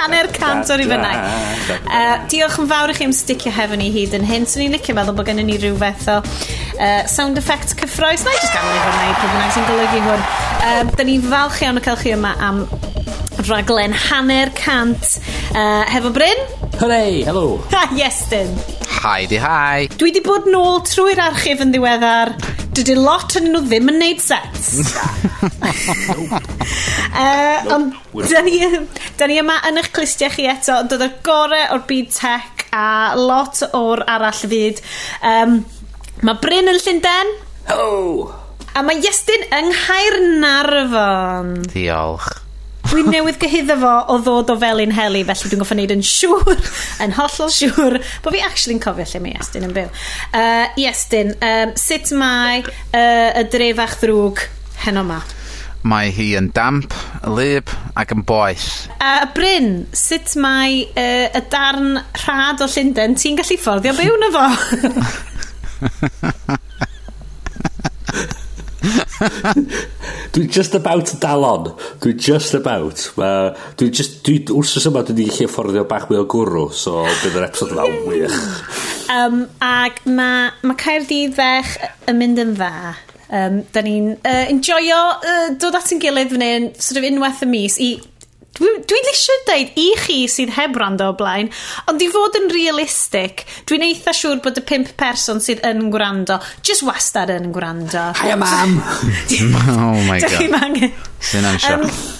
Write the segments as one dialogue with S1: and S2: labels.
S1: Hanner cant o'r i fynnau. Uh, diolch yn fawr i chi am sticio hefo ni hyd yn hyn. Swn i'n licio meddwl bod gennym ni rhyw fath o uh, sound effect cyffroes. Na i just ganol i hwn neu pwy bynnag sy'n golygu hwn. Um, da ni'n falch iawn o cael chi yma am raglen hanner cant uh, hefo Bryn.
S2: Hooray, helo.
S1: yes, Dyn.
S3: Hi di hi.
S1: Dwi di bod nôl trwy'r archif yn ddiweddar dydy lot yn nhw ddim yn neud sets. uh, ond da ni, da ni yma yn eich clustiau chi eto, dod y gore o'r byd tech a lot o'r arall fyd. Um, mae Bryn yn Llundain.
S2: Ho!
S1: A mae Iestyn yng Nghaernarfon.
S3: Diolch.
S1: Dwi'n newydd gyhyddo fo o ddod o felin heli, felly dwi'n goffa wneud yn siŵr, yn hollol siŵr, bod fi actually'n cofio lle mae Iestyn yn byw. Uh, Iestyn, um, sut mae uh, y drefach ddrwg heno ma?
S3: Mae hi yn damp, lyb ac yn boeth.
S1: A uh, Bryn, sut mae uh, y darn rhad o Llundain ti'n gallu fforddio byw na fo?
S2: dwi just about dal on. Dwi just about. uh, dwi just, dwi, wrsos yma dwi wedi gallu afforddio bach mwy o gwrw, so bydd yr episod yma wych.
S1: Um, ac mae ma Caerdydd fech yn mynd yn dda. Um, da ni'n uh, enjoyo uh, dod at yn gilydd fan hyn, sort of unwaith y mis, i Dwi'n dwi eisiau dweud i chi sydd heb rando o blaen, ond i fod yn realistig, dwi'n eitha siŵr bod y pimp person sydd yn gwrando, just wastad yn gwrando.
S2: Hiya mam!
S3: oh my god. Dwi'n angen. Sy'n am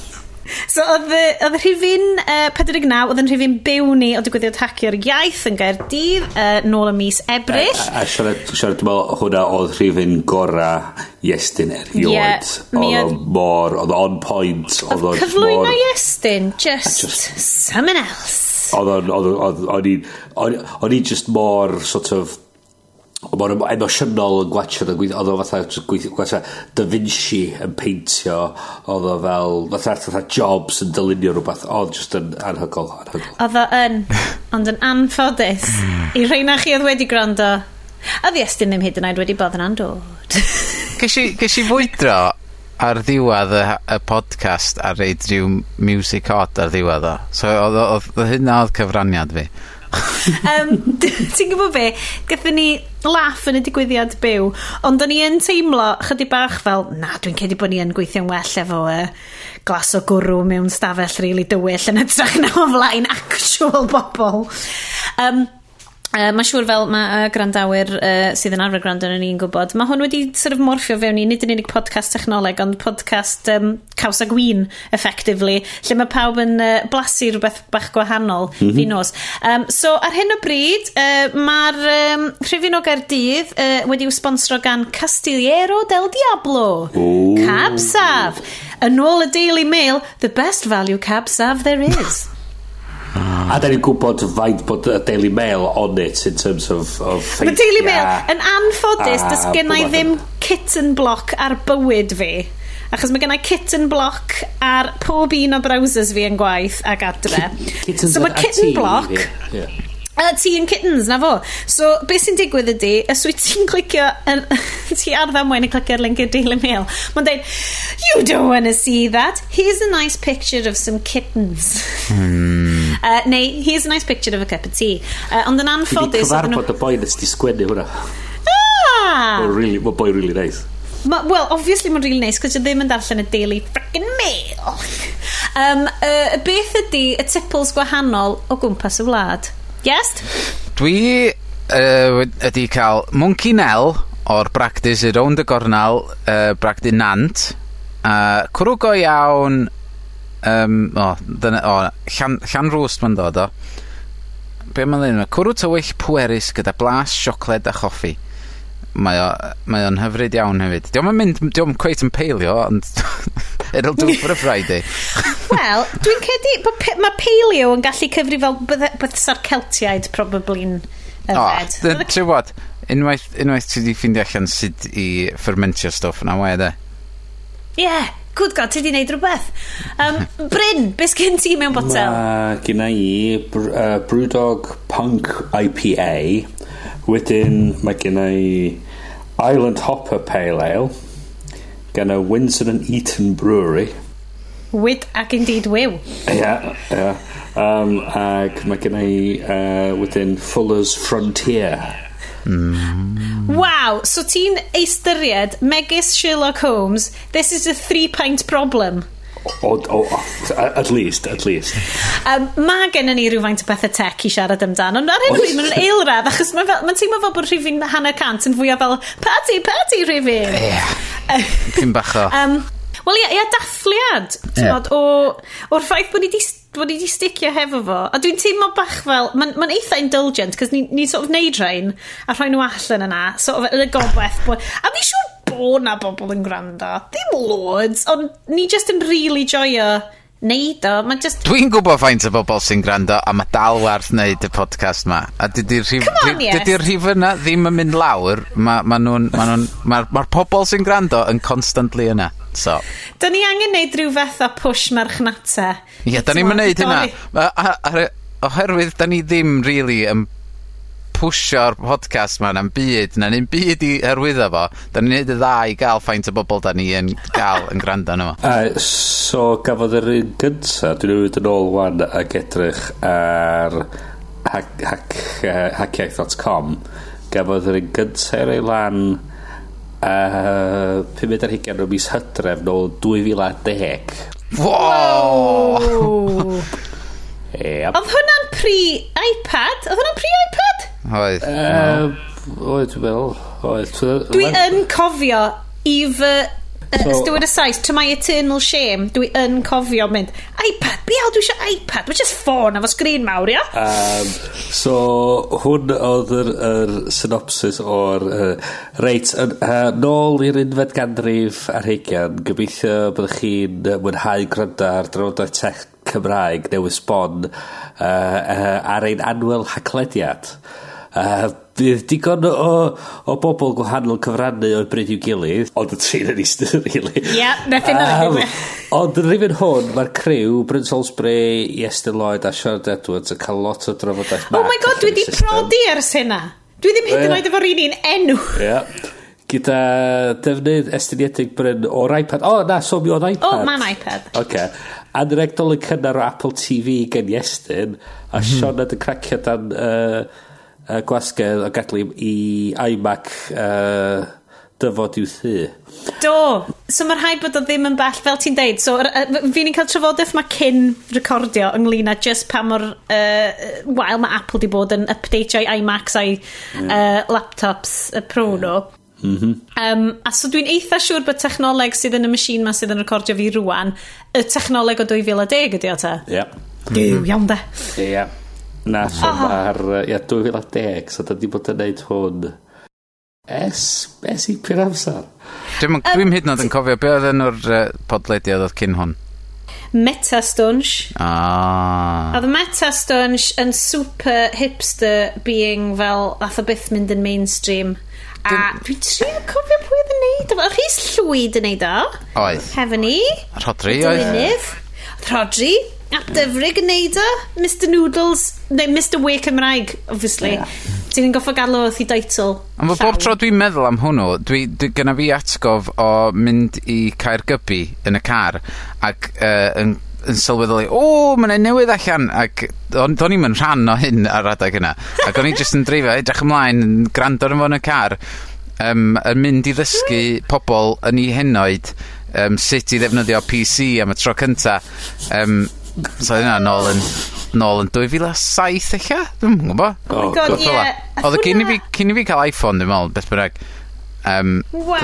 S1: So oedd y, oedd y rhifin uh, 49, oedd yn rhifin byw ni o digwyddiad hacio'r iaith yn Gaerdydd uh, nôl y mis Ebrill.
S2: A, a, a siarad, siarad dwi'n meddwl, hwnna oedd rhifin gora Iestyn erioed. Yeah, oedd mor, oedd on point.
S1: Oedd cyflwyno Iestyn, just, just someone else.
S2: Oedd o'n, o'n i'n, o'n i'n just mor sort of mor emosiynol yn gwachio oedd o fatha gwachio Da Vinci yn peintio oedd o fel fatha, fatha Jobs yn dylunio rhywbeth oedd just yn anhygol, anhygol.
S1: oedd o yn ond yn anffodus. Hmm. I rheina chi oedd wedi gwrando a ddiestyn ddim hyd yn oed wedi bod yn andod
S3: Ges i fwydro ar ddiwedd y, y podcast a reid rhyw music hot ar ddiwedd o. So oedd hynna oedd cyfraniad fi
S1: um, ti'n gwybod be, gathen ni laff yn y digwyddiad byw, ond o'n i yn teimlo chydig bach fel, na, dwi'n cedi bod ni yn gweithio'n well efo uh, glas o gwrw mewn stafell rili really dywyll yn ytrach na o flaen actual bobl. Um, Uh, mae siŵr fel mae uh, grandawyr uh, sydd yn arfer gwrando yn ni'n gwybod, mae hwn wedi sort of morffio fewn i nid yn unig podcast technoleg, ond podcast um, caws a gwyn, effectively, lle mae pawb yn uh, blasu rhywbeth bach gwahanol, mm -hmm. fi nos. Um, so, ar hyn o bryd, uh, mae'r um, Rhyfyn o Gardydd uh, wedi i'w sponsro gan Castillero del Diablo. Ooh. Cab Saf. Yn ôl y Daily Mail, the best value cab Saf there is.
S2: A da ni'n gwybod faint bod y Daily Mail on it in terms of, of.
S1: Mae Daily Mail yn anffodus, does gennau ddim kitten block ar bywyd fi. Achos mae gennau kitten block ar pob un o browsers fi yn gwaith ag adre. so mae kitten block... Yeah. Uh, ti yn kittens, na fo. So, beth sy'n digwydd ydy, os wyt ti'n clicio, yn, ti ar ddamwain mwyn clicio clicio'r link i'r Daily Mail, mae'n dweud, you don't want to see that. Here's a nice picture of some kittens. Mm. Uh, neu, here's a nice picture of a cup of tea. Uh, ond yn anffodus...
S2: Ti di cyfarfod y boi nes di sgwennu hwnna. Ah! Mae'n really, ma boi really nice.
S1: Ma, well, obviously mae'n really nice, cos ddim yn darllen y Daily frickin' Mail. um, uh, beth ydy y tipples gwahanol o gwmpas y wlad? Yes?
S3: Dwi uh, wedi cael Monkey Nell o'r bractis sy rownd y gornal uh, bragdy Nant Uh, cwrw go iawn Um, o dyna o Llan llan rwst ma'n dod o. Be' ma' ddeud yma? Cwrw tywyll pwerus gyda blas siocled a choffi mae o, mae o'n hyfryd iawn hefyd. Diolch yn mynd, diolch yn cweit yn peilio, ond it'll do for a Friday.
S1: Wel, dwi'n cedi, mae peilio yn gallu cyfri fel bythsa'r Celtiaid probably'n yfed.
S3: O, ti'n bod, unwaith, unwaith ti wedi ffeindio allan sut i fermentio stwff yna, wai de?
S1: Ie, yeah, good god, ti wedi wneud rhywbeth. Um, Bryn, beth gen ti mewn botel?
S2: Mae gen i uh, Brewdog Punk IPA Wedyn mae gen i Island Hopper Pale Ale gan y Windsor and Eaton Brewery.
S1: Wyd ac indeed wyw.
S2: Ie, yeah. Yeah. Um, ac mae gen i uh, wedyn Fuller's Frontier. Mm.
S1: Wow, so ti'n eistyried megis Sherlock Holmes, this is a three-pint problem.
S2: O, o, o, at least, at least.
S1: Um, mae gen ni rhywfaint o bethau tech i siarad amdano. Ond ar hyn o bryd, mae'n eilradd, achos mae'n ma teimlo fel bod rhywun hanner cant yn fwyaf fel, party, party rhywun.
S3: Ie, pyn bach o.
S1: Um, Wel ie, ie dathliad yeah. Bod, o, o'r ffaith bod ni di bod ni wedi sticio hefo fo a dwi'n teimlo bach fel mae'n ma eitha indulgent cos ni'n ni sort of neud rhain a rhoi nhw allan yna sort of yn y gobeth a fi siŵr bod na bobl yn gwrando. Dim loads, ond ni just yn really joio neud o. Mae just...
S3: Dwi'n gwybod faint o bobl sy'n gwrando a mae dal werth neud y podcast ma. A dydy'r rhif,
S1: yes.
S3: dydy rhif yna ddim yn mynd lawr. Mae'r ma, nhw'n, ma nhw ma, ma pobl sy'n gwrando yn constantly yna. So.
S1: Da ni angen neud rhyw fath o push marchnata.
S3: Ie, yeah, da ni'n mynd neud hynna. Oherwydd, da ni ddim really yn pwsio'r podcast 'ma na'm byd na nim byd i hyrwyddo fo. da ni'n neud y dda i gael faint o bobl da ni yn gael yn gwrando arno
S2: fo. So gafodd yr un gynta dwi'n newydd yn ôl wan ag edrych ar hac, hac, uh, hackiaeth.com gafodd yr un gynta ar ei lan uh, 520 o mis hydref nôl 2010.
S3: Wow!
S2: Yep.
S1: Oedd hwnna'n pre-iPad? Oedd hwnna'n pre-iPad?
S3: Oedd.
S2: Oedd, dwi'n. Oedd.
S1: Dwi yn cofio i fy
S2: So,
S1: Steward y Saes, to my eternal shame, dwi yn cofio mynd, iPad, be hell dwi eisiau iPad? Mae just ffôn efo sgrin mawr, ia?
S2: Um, so, hwn oedd yr, yr synopsis o'r... Uh, reit, yn, uh, nôl i'r unfed ganrif ar heigian, gobeithio byddwch chi'n mwynhau gwrando ar drafodaeth tech Cymraeg, newis bon, uh, uh, ar ein anwel haglediad. A bydd digon o, o bobl gwahanol cyfrannu o'r bryd i'w gilydd, ond y trin yn eistedd, really.
S1: Ie, yeah, nethyn
S2: um, Ond yn rhywun hwn, mae'r criw, Bryn Salisbury, Iestyn Lloyd a Siarad Edwards yn cael lot o drafodaeth
S1: Oh my god, dwi di prodi ers hynna. Dwi ddim hyd yn oed efo'r un un enw.
S2: Ie. Gyda defnydd estyniedig bryn o'r iPad. O, oh, na, so mi o'n iPad.
S1: O, oh, mae'n iPad.
S2: Oce. anregdol yn cynnar o Apple TV gen Iestyn, a Sean mm. yn cracio dan... Uh, uh, gwasgedd o gadlu i iMac uh, dyfod i'w thu.
S1: Do, so mae'r rhaid bod o ddim yn bell, fel ti'n deud, so fi ni'n cael trafodaeth mae cyn recordio ynglyn â just pa mor, uh, wael mae Apple di bod yn updateio iMacs a'i yeah. uh, laptops y pro nhw. Mm -hmm. um, a so dwi'n eitha siŵr bod technoleg sydd yn y machine ma sydd yn recordio fi rwan, y technoleg o 2010 ydi o ta?
S2: Ie. Yeah.
S1: Dyw, mhm. iawn da.
S2: Ie, yeah. Ah. Na, so
S1: ah.
S2: mae'r, ia, 2010, so da di bod yn neud hwn es, es i pyr amser.
S3: Dwi'n um, dwi hyd yn oed yn cofio, be oedd yn o'r uh, podlediad oedd cyn hwn?
S1: Metastunch.
S3: Ah.
S1: Oedd Metastunch yn super hipster being fel, ath o byth mynd yn mainstream. A dwi'n trio cofio pwy oedd yn neud o. Oedd chi'n llwyd yn neud o?
S3: Oedd.
S1: Hefyn ni.
S3: Rodri oedd.
S1: Rodri a dyfru gwneud o, Mr Noodles, neu Mr Way Cymraeg, obviously. Yeah. Ti'n goffo galw wrth i deitl.
S3: Ond fo bob tro dwi'n meddwl am hwnnw, dwi, dwi gyna fi atgof o mynd i Caergybi yn y car ac uh, yn yn sylweddoli, o, mae'n ei newydd allan, ac o'n, on i'm yn rhan o hyn ar adeg yna. Ac o'n i jyst yn dreifio, edrych ymlaen, yn gwrando ar yn y car, um, yn mynd i ddysgu pobl yn ei henoed um, sut i ddefnyddio PC am y tro cynta. Um, So hynna nôl yn nôl yn 2007 eich Dwi'n gwybod.
S1: Oh my god, ie.
S3: Oedd cyn i fi, cyn i fi cael iPhone, dwi'n meddwl, beth bynnag. Um,
S1: wow.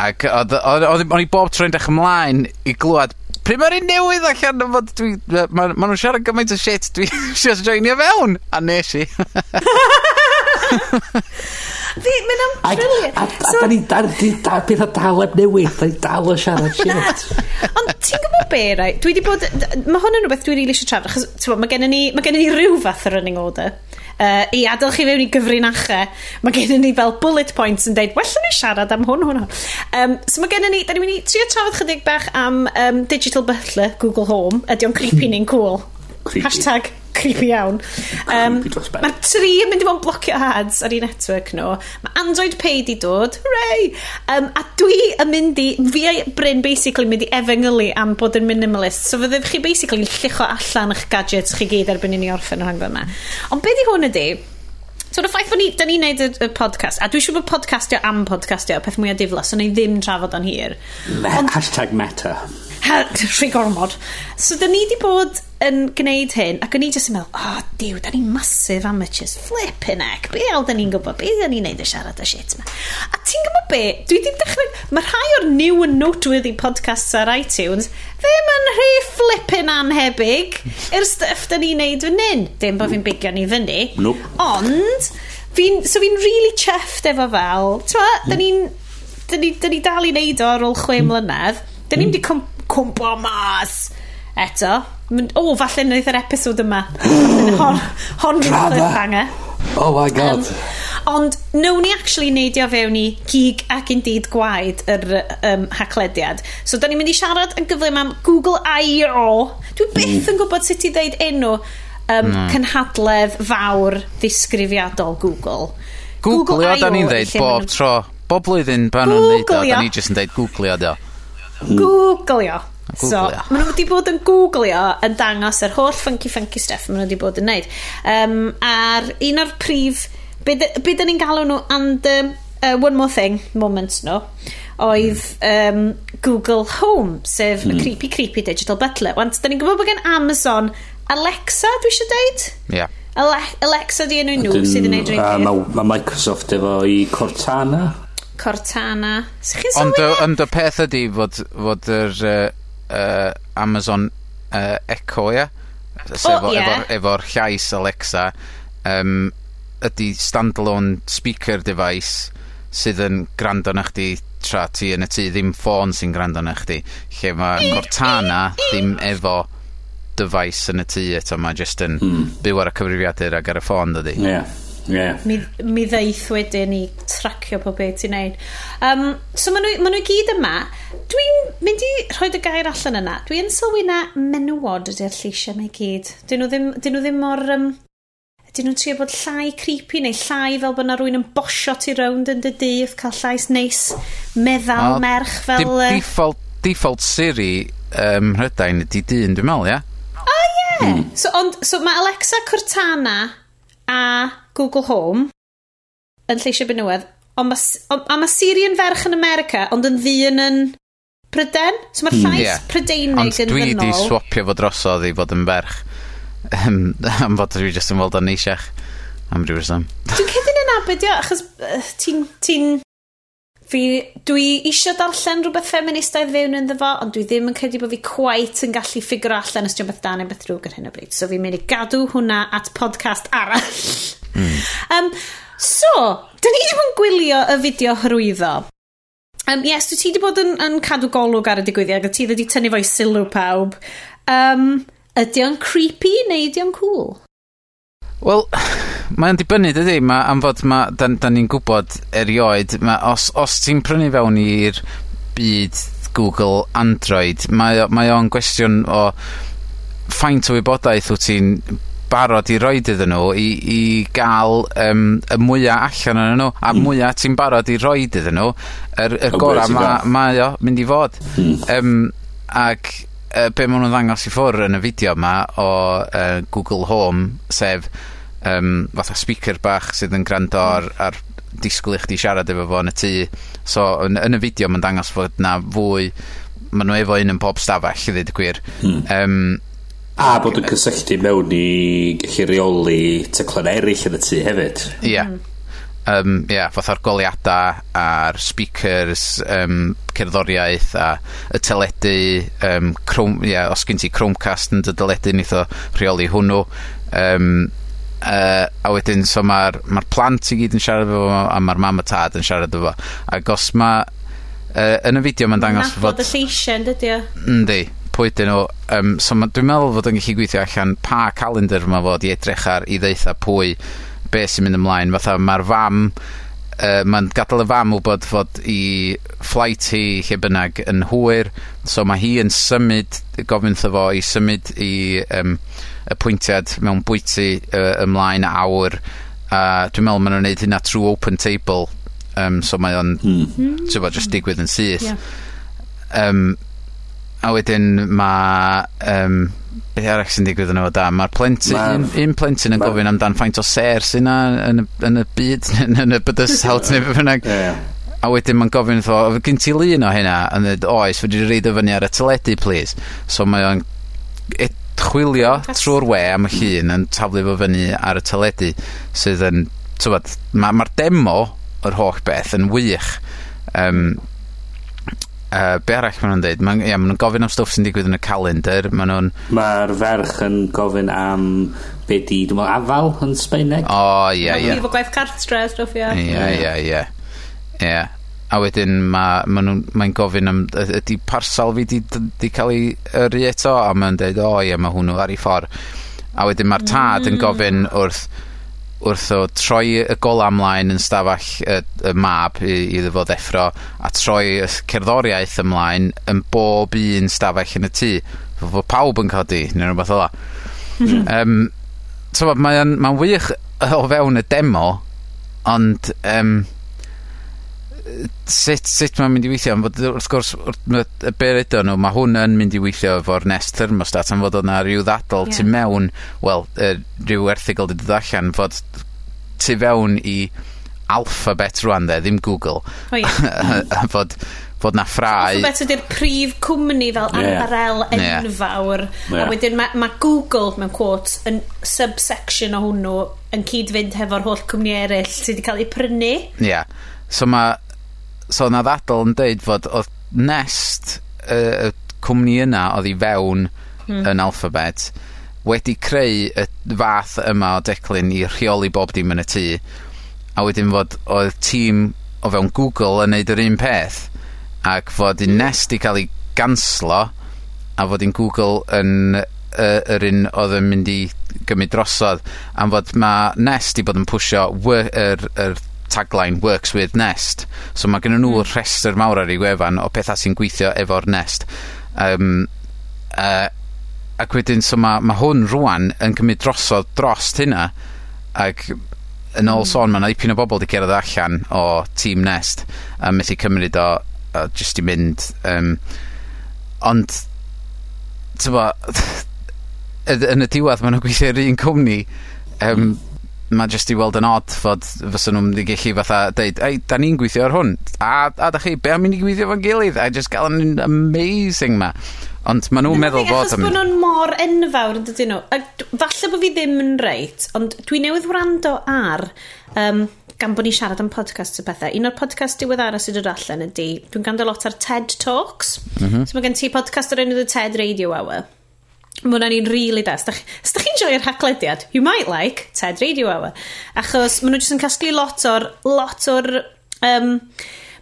S3: Ac oedd i bob troi'n dech ymlaen i glwad Pryd mae'r un newydd allan o fod dwi... Ma, ma nhw'n siarad gymaint o shit, dwi eisiau joinio fewn. A nes i.
S1: Fi, mae'n am
S2: brilliant. A, a, a, da ni dal, da, pethau dal eb newid, da ni dal o siarad shit.
S1: Ond ti'n gwybod be, rai? Dwi di bod, mae hwn yn rhywbeth dwi'n rili eisiau trafod, achos mae gen ni, mae gen ni rhyw fath o running order. Uh, I adael chi fewn i gyfrinachau, mae gen ni fel bullet points yn deud, well ni siarad am hwn, hwn, hwn. Um, so mae gen ni, da ni'n mynd i trio trafod chydig bach am um, Digital Butler, Google Home, ydy o'n creepy ni'n cool.
S2: Creepy.
S1: Hashtag creepy iawn. Um, Mae'r tri yn mynd i fod yn blocio ads ar ei network nhw. Mae Android Pay di dod. Hooray! Um, a dwi yn mynd i... Fi a Bryn basically mynd i efengylu am bod yn minimalist. So fyddwch chi basically llicho allan eich gadgets chi gyd erbyn i ni orffen o hangfa yma. Ond beth di hwn ydy... So, y ffaith bod ni, da ni'n neud y, y, podcast, a dwi'n siŵr bod podcastio am podcastio, peth mwyaf diflas, so ni ddim trafod o'n hir.
S2: Me, Ond, hashtag meta.
S1: Ha, rhai gormod. So, da ni di bod yn gwneud hyn ac o'n i jyst yn meddwl oh, diw da ni'n massive amateurs flipping heck. Be iawn da ni'n gwybod be da ni'n neud y siarad y shit ma? A ti'n gwybod be? Dwi di dechrau mae rhai o'r new and noteworthy podcasts ar iTunes ddim yn rhy flipping anhebyg i'r stuff da ni'n neud fan hyn. Dim bod fi'n bigio ni fyny.
S2: Nope.
S1: ond fi'n so fi'n really chuffed efo fel ti'n ma da ni'n da ni, da ni dal i neud o ar ôl chwe mlynedd. Da ni'n di cwmpo mas eto. Mynd, o, oh, falle wneud yr episod yma. hon, hon
S2: Drama. Oh my god.
S1: Um, ond, nawn ni actually neidio fewn i gig ac indeed gwaed yr um, haclediad. So, da ni'n mynd i siarad yn gyflym am Google I.O. Dwi byth mm. yn gwybod sut i ddeud enw um, mm. cynhadledd fawr ddisgrifiadol Google.
S3: Google, Google
S1: I.O.
S3: ni'n ddeud bob tro. Bob blwyddyn pan nhw'n ddeud o, da ni jyst yn ddeud Google o.
S1: Googleo. So, maen nhw wedi bod yn googlio yn dangos yr holl funky funky stuff maen nhw wedi bod yn neud. Um, a'r un o'r prif, be dyn ni'n galw nhw and um, uh, one more thing moments nhw, oedd um, Google Home, sef mm. y hmm. creepy creepy digital butler. Want, da ni'n gwybod bod gen Amazon Alexa, dwi eisiau deud?
S3: Ie.
S1: Ale Alexa di enw nhw sydd yn neud
S2: rhywun.
S1: Uh,
S2: mae Microsoft efo i Cortana.
S1: Cortana. Sych chi'n sylwi?
S3: Ond y peth ydy fod, fod yr... Uh, uh, Amazon uh, Echo ia? Sef...
S1: O ie.
S3: ...efo'r efo'r llais Alexa um, ydy standalone speaker device sydd yn grando 'nach chdi tra ti yn y tŷ, ddim ffôn sy'n grando 'nach chdi, lle mae Cortana ddim efo device yn y tŷ eto mae jyst yn... Hmm. ...byw ar y cyfrifiadur ag ar y ffôn dydy
S2: Ie. Yeah.
S1: Mi, mi ddeith wedyn i tracio pob beth ti'n neud. Um, so maen nhw, ma nhw gyd yma. Dwi'n mynd i rhoi y gair allan yna. Dwi'n sylwi na menywod ydy'r lleisiau mae gyd. Dyn nhw ddim, dyn nhw ddim mor... Um, dyn nhw'n trio bod llai creepy neu llai fel bod na rwy'n yn bosio ti rownd yn dy dydd, cael llais neis, meddal,
S3: A,
S1: merch fel...
S3: Dim
S1: uh,
S3: default, default Siri um, rhydain ydy dyn, dwi'n meddwl, ia? Yeah? O, oh, ie! Yeah. Hmm.
S1: So, ond, so mae Alexa Cortana a Google Home yn lleisio benywedd, ond mae on, mae Siri yn ferch yn America, ond yn ddyn yn Pryden. So mae'r hmm, llais
S3: mm,
S1: yeah.
S3: Prydeinig
S1: yn ddynol.
S3: Ond dwi di swapio fo drosodd i fod yn ferch. am fod dwi jyst yn weld o'n neisiach. Am ryw reswm.
S1: Dwi'n cedyn yn abedio, achos uh, ti'n... Ti fi, dwi eisiau darllen rhywbeth feministaidd fewn yn fo, ond dwi ddim yn credu bod fi quite yn gallu ffigur allan os dwi'n beth dan beth drwg ar hyn o bryd. So fi'n mynd i gadw hwnna at podcast arall. Um, so, da ni ddim yn gwylio y fideo hyrwyddo. Um, yes, dwi ti wedi bod yn, yn cadw golwg ar y digwyddiad, a ti wedi tynnu fo'i sylw pawb. Um, ydy o'n creepy neu ydy o'n cool?
S3: Wel, mae'n dibynnu, dydy? Mae am fod ma, da, da ni'n gwybod erioed, ma, os, os ti'n prynu fewn i'r byd Google Android, mae, mae o'n gwestiwn o faint o wybodaeth wyt ti'n barod i roed iddyn nhw i, i gael um, y mwyaf allan yn nhw, a mm. ti'n barod i roed iddyn nhw, yr, yr gorau
S2: gora
S3: ma, mae o mynd i fod. Mm. Yym, ac uh, be maen nhw'n ddangos i ffwr yn y fideo yma o uh, Google Home, sef um, fatha speaker bach sydd yn gwrando ar, ar disgwyl i chdi siarad efo fo yn y tŷ. So, yn, yn y fideo, mae'n dangos fod na fwy... Maen nhw efo un yn pob stafell, i ddweud y gwir. Hmm. Um,
S2: A bod yn cysylltu mewn i gallu reoli teclan eraill yn y tŷ hefyd.
S3: Ie. Yeah. Um, mm. yeah, fatha'r goliadau a'r speakers, um, cerddoriaeth a y teledu, um, Chrome, yeah, os gen ti Chromecast yn dy deledu nith o rheoli hwnnw. Um, uh, a wedyn, so mae'r ma plant i gyd yn siarad efo fo, a mae'r mam a tad yn siarad efo. Ac os mae... Uh, yn y fideo mae'n dangos...
S1: Nabod y lleisiau, dydy o.
S3: Yndi pwy 'dyn nhw um, so ma'... Dwi'n meddwl fod yn gallu gweithio allan pa calendar mae fod i edrych ar i ddeitha pwy be' sy'n mynd ymlaen fatha mae'r fam uh, mae'n gadael y fam wybod fod 'i flight hi lle bynnag yn hwyr so mae hi yn symud gofyn 'tho fo i symud i um, y pwyntiad mewn bwyty uh, ymlaen awr a dwi'n meddwl maen nhw'n neud hynna trwy open table um, so mae o'n... mm. just hmm. digwydd yn syth.
S1: Ie.
S3: um, A wedyn mae um, beth arall sy'n digwydd yn o da mae'r plentyn...
S2: Ma'...
S3: Un un plentyn yn
S2: ma,
S3: gofyn amdan faint o ser sy'n 'na yn y yn y byd yn y bydysawd neu beth bynnag.
S2: Ie.
S3: A wedyn mae'n gofyn wrtho gyn ti lun o hynna? A dweud oes fyddi di roid o fyny ar y teledu please So mae o'n ed- chwilio trwy'r we am y llun yn taflu fo fyny ar y teledu sydd yn mae'r ma' demo o'r holl beth yn wych um, uh, be' arall maen nhw'n dweud? Maen n- ia ma' nhw'n gofyn am stwff sy'n digwydd yn y calendar. Maen nhw'n...
S2: Mae'r ferch yn gofyn am be di, dwi'n meddwl, afal yn Sbeineg.
S3: O ie,
S1: Ie.
S3: ia.
S1: Efo gwaith cartre stwff, ie.
S3: Ie, ie, ie. Ie. A wedyn ma' ma' nw'n mae'n gofyn am y- ydi parsel fi 'di d- 'di ca'l ei yrru eto a mae'n dweud o ie, mae hwnnw ar ei ffordd. A wedyn mae'r tad yn mm. gofyn wrth wrth o troi y gola ymlaen yn stafell y, y mab i, iddo fo ddeffro, a troi y cerddoriaeth ymlaen yn bob un stafell yn y tŷ. Fo fod pawb yn codi, neu rhywbeth ola. um, so, mae'n ma, wych o fewn y demo, ond um, sut sut mae'n mynd i weithio am fod wrth gwrs wrth ma' yy be' redon nw ma' hwn yn mynd i weithio efo'r Nest Thermostat am fod o' rhyw ddadl...
S1: Ie.
S3: ...tu mewn wel yy ryw erthygl 'di dod allan fod tu fewn i Alphabet rwan 'de ddim Google.
S1: O ie.
S3: a fod fod 'na ffrau
S1: Alphabet ydy'r prif cwmni fel
S3: anbarel
S1: enfawr.
S2: Ie.
S1: A wedyn mae ma' Google, mewn quotes, yn subsection o hwnnw yn cyd-fynd hefo'r holl cwmni eraill sydd wedi cael ei prynu.
S3: yeah. So ma' so na ddadl yn deud fod oedd Nest y, y cwmni yna oedd i fewn... Hmm. ...yn Alphabet wedi creu y fath yma o declyn i rheoli bob dim yn y tŷ, a wedyn fod oedd tîm o fewn Google yn neud yr un peth, ac fod i Nest i cael ei ganslo, a fod i'n Google yn yy yr un oedd yn mynd i gymryd drosodd, am fod mae Nest i bod yn pwysio wy- yr yr tagline works with Nest. So mae gen nw hmm. rhestr mawr ar ei gwefan o pethau sy'n gweithio efo'r Nest. Um, uh, ac wedyn so mae ma' hwn rwan yn cymryd drosodd drost hynna ac yn ôl hmm. sôn ma' 'na dipyn o bobl wedi cerdded allan o Team Nest a methu cymryd o o just i mynd Um, ond t'mo' yn y diwedd, mae'n nw'n gweithio i'r un cwmni yym mae jyst i weld yn odd fod fysa nhw'n mynd i gallu fatha deud ei da ni'n gweithio ar hwn a a da chi be' am mynd i gweithio fo'n gilydd a jyst gael yn amazing 'ma. Ond ma' nhw'n meddwl fod
S1: achos bod nhw'n mor enfawr yn dydyn nhw. A d- falle bod fi ddim yn reit, ond dwi newydd wrando ar um, gan bod ni siarad am podcast y pethau, un o'r podcast diweddara sydd dod allan ydy, dwi'n ganddo lot ar TED Talks. Mm -hmm. So mae gen ti podcast o'r enw The TED Radio Hour. Mae hwnna'n un really da. Os da chi'n joio'r haglediad, you might like TED Radio Hour. Achos maen nhw jyst yn casglu lot o'r... Lot o'r um,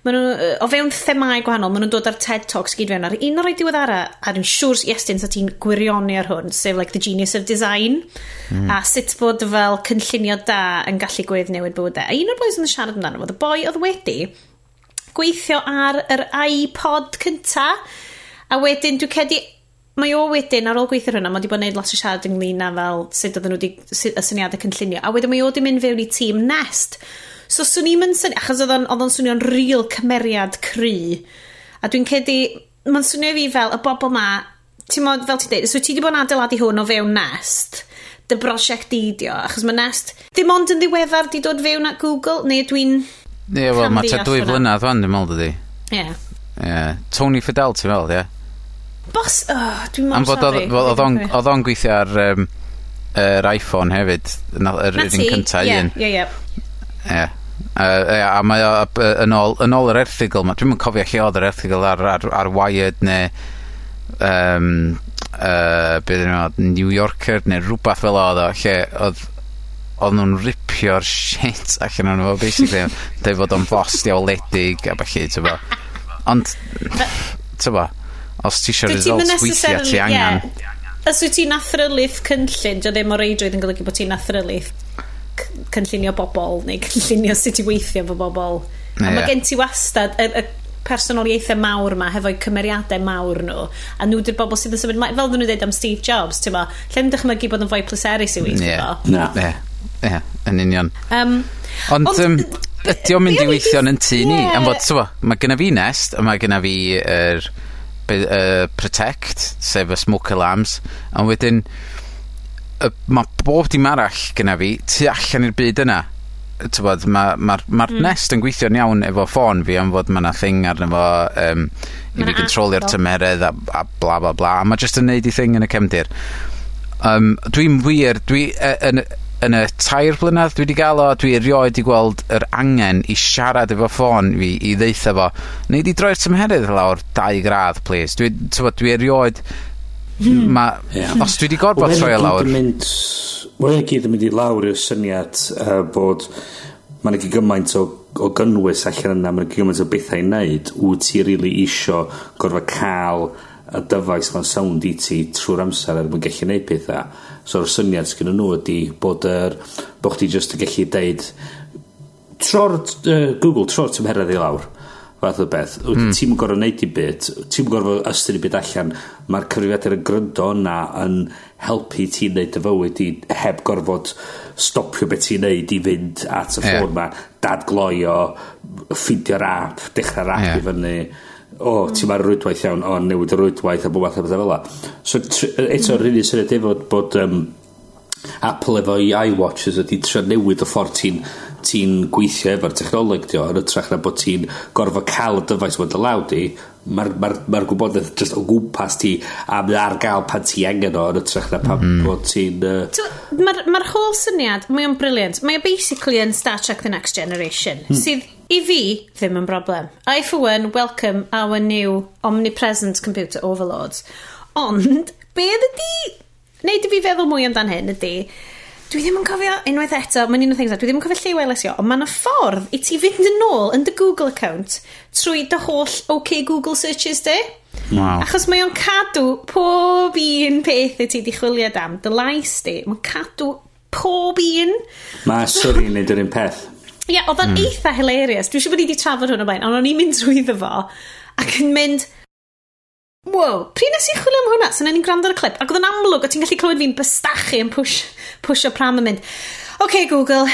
S1: maen nhw, o fewn themau gwahanol, maen nhw'n dod ar TED Talks gyd fewn ar un o'r ei diweddara, a dwi'n siŵr Iestyn sa ti'n gwirionu ar hwn, sef like the genius of design, mm. a sut bod fel cynllunio da yn gallu gwedd newid bywydau. E. A un o'r boys yn siarad amdano, oedd y boi oedd wedi gweithio ar yr iPod cynta, a wedyn dwi'n cedi Mae o wedyn, ar ôl gweithio hwnna, mae wedi bod yn gwneud lot o siarad ynglyn â fel sut oedden nhw wedi, y syniadau cynllunio. A wedyn mae o wedi mynd fewn i tîm Nest. So swn i'n mynd syniad, achos oedd o'n swnio'n real cymeriad cry. A dwi'n cedi, mae'n swnio fi fel y bobl ma, ti'n modd, fel ti'n dweud, so ti wedi bod yn adeiladu hwn o fewn Nest dy brosiect idio, achos mae Nest ddim ond yn ddiweddar di dod fewn at Google, neu dwi'n...
S3: Ie, wel, mae ta dwy flynedd fan, dwi'n meddwl dydi.
S1: Ie. Yeah.
S3: Yeah. Tony Fidel, ti'n meddwl, ie? Yeah?
S1: Bos... Oh, dwi'n mor
S3: Am bod
S1: sori.
S3: oedd o'n- oedd o'n gweithio ar um, yr iPhone hefyd, na- yr
S1: Na
S3: un
S1: ti,
S3: cynta
S1: ie,
S3: un.
S1: Ie, ie.
S3: Ie. Uh, ie, a mae o yy, yn ôl, yn ôl yr erthigol ma, dwi'm yn cofio lle oedd yr erthigol ar, ar, ar Wired neu um, uh, beth ydyn nhw, New Yorker neu rhywbeth fel oedd o, lle oedd oedd nhw'n ripio'r shit allan o'n fo, basically, dweud fod o'n bost diawledig a felly, ti'n bo. Ond, ti'n bo, os ti eisiau results weithio ti angen.
S1: Yeah. Os wyt ti'n athrylydd cynllun, dio e ddim o reidrwydd yn golygu bod ti'n athrylydd cynllunio bobl neu cynllunio sut i weithio fo bobl. Yeah.
S3: A
S1: mae gen ti wastad, y, y personoliaethau mawr ma hefo'u cymeriadau mawr nhw a nhw dy'r bobl sydd yn symud fel ddyn nhw dweud am Steve Jobs ti'n ma lle yn dychmygu bod yn fwy pleserus i weithio yeah.
S2: no.
S3: ie yeah. yn union
S1: um,
S3: ond,
S1: ond
S3: um, ydy o'n mynd i weithio yn tŷ ni am fod, ti'n ma mae gyna fi nest a mae gyna fi er, be- yy Protect sef y smoke alarms a wedyn y mae bob dim arall genna fi tu allan i'r byd yna. Yy t'bod ma' ma
S1: ma'r
S3: Nest yn gweithio'n iawn efo ffôn fi am fod ma' 'na thing arno fo um, i fi
S1: gontrolio'r
S3: tymeredd a a bla bla bla a mae jyst yn neud 'i thing yn y cefndir. Um, dwi'n wir dwi uh, yn yn y tair blynedd dwi wedi gael o dwi erioed i gweld yr angen i siarad efo ffôn fi i ddeitha fo. Neu di droi'r tymheredd lawr 2 gradd please. dwi t'mod dwi erioed hmm.
S2: ma'
S3: os dwi wedi gorfod troi o lawr
S2: wel hynna gyd yn mynd i lawr i'r syniad uh, bod Mae'n gyd gymaint o o gynnwys allan yna. Mae'n 'na gymaint o bethau i wneud wyt ti rili isio gorfod cael y dyfais ma'n sound i ti trwy'r amser er mwyn gallu gwneud pethau so'r syniad sgyn nhw ydy bod yr bod chdi just yn gallu deud tro'r uh, Google tro'r tymheredd i lawr fath o beth mm. ti'n gorfod neud i byd ti'n gorfod ystyr i byd allan mae'r cyfrifiadur yn gryndo yna yn helpu ti wneud y fywyd i heb gorfod stopio beth ti'n neud i fynd at y ffôn yeah. ma dadgloio ffidio'r app dechrau'r app
S3: yeah.
S2: i fyny o, oh, ti ma'r rwydwaith iawn, o, newid y rwydwaith a bod fath o bethau fel la. So, eto, mm. rydyn syniad efo bod um, Apple efo i iWatches ydy trio newid y ffordd ti'n ti'n gweithio efo'r technoleg dio, yn ytrach na bod ti'n gorfod cael y dyfais mae'n law di mae'r ma ma, gwybodaeth just o gwmpas ti a mae ar gael pan ti angen o yn ytrach na pan mm. bod ti'n... Uh...
S1: Mae'r ma holl syniad, mae o'n briliant. Mae o basically yn Star Trek The Next Generation, mm. sydd i fi ddim yn broblem. I for one welcome our new omnipresent computer overlords. Ond, be ydy... Neud i fi feddwl mwy amdan hyn ydy dwi ddim yn cofio, unwaith eto, mae'n un o'r things, dwi ddim yn cofio lliw LSIO, ond mae'n y ffordd i ti fynd yn ôl yn dy Google account trwy dy holl OK Google searches di.
S3: Wow.
S1: Achos mae o'n cadw pob un peth i ti di chwilio am, dy lais di, mae'n cadw pob un.
S2: Mae sori yn neud yr un peth.
S1: Ie, yeah, oedd o'n mm. eitha hilarious. Dwi'n siŵr bod ni wedi trafod hwn o blaen, ond o'n i'n mynd trwyddo fo ac yn mynd, wow, pryd nes i chwilio am hwnna? So ni'n gwrando ar y clip. Ac oedd yn amlwg, o ti'n gallu clywed fi'n bystachu yn push, push o pram yn mynd, OK Google,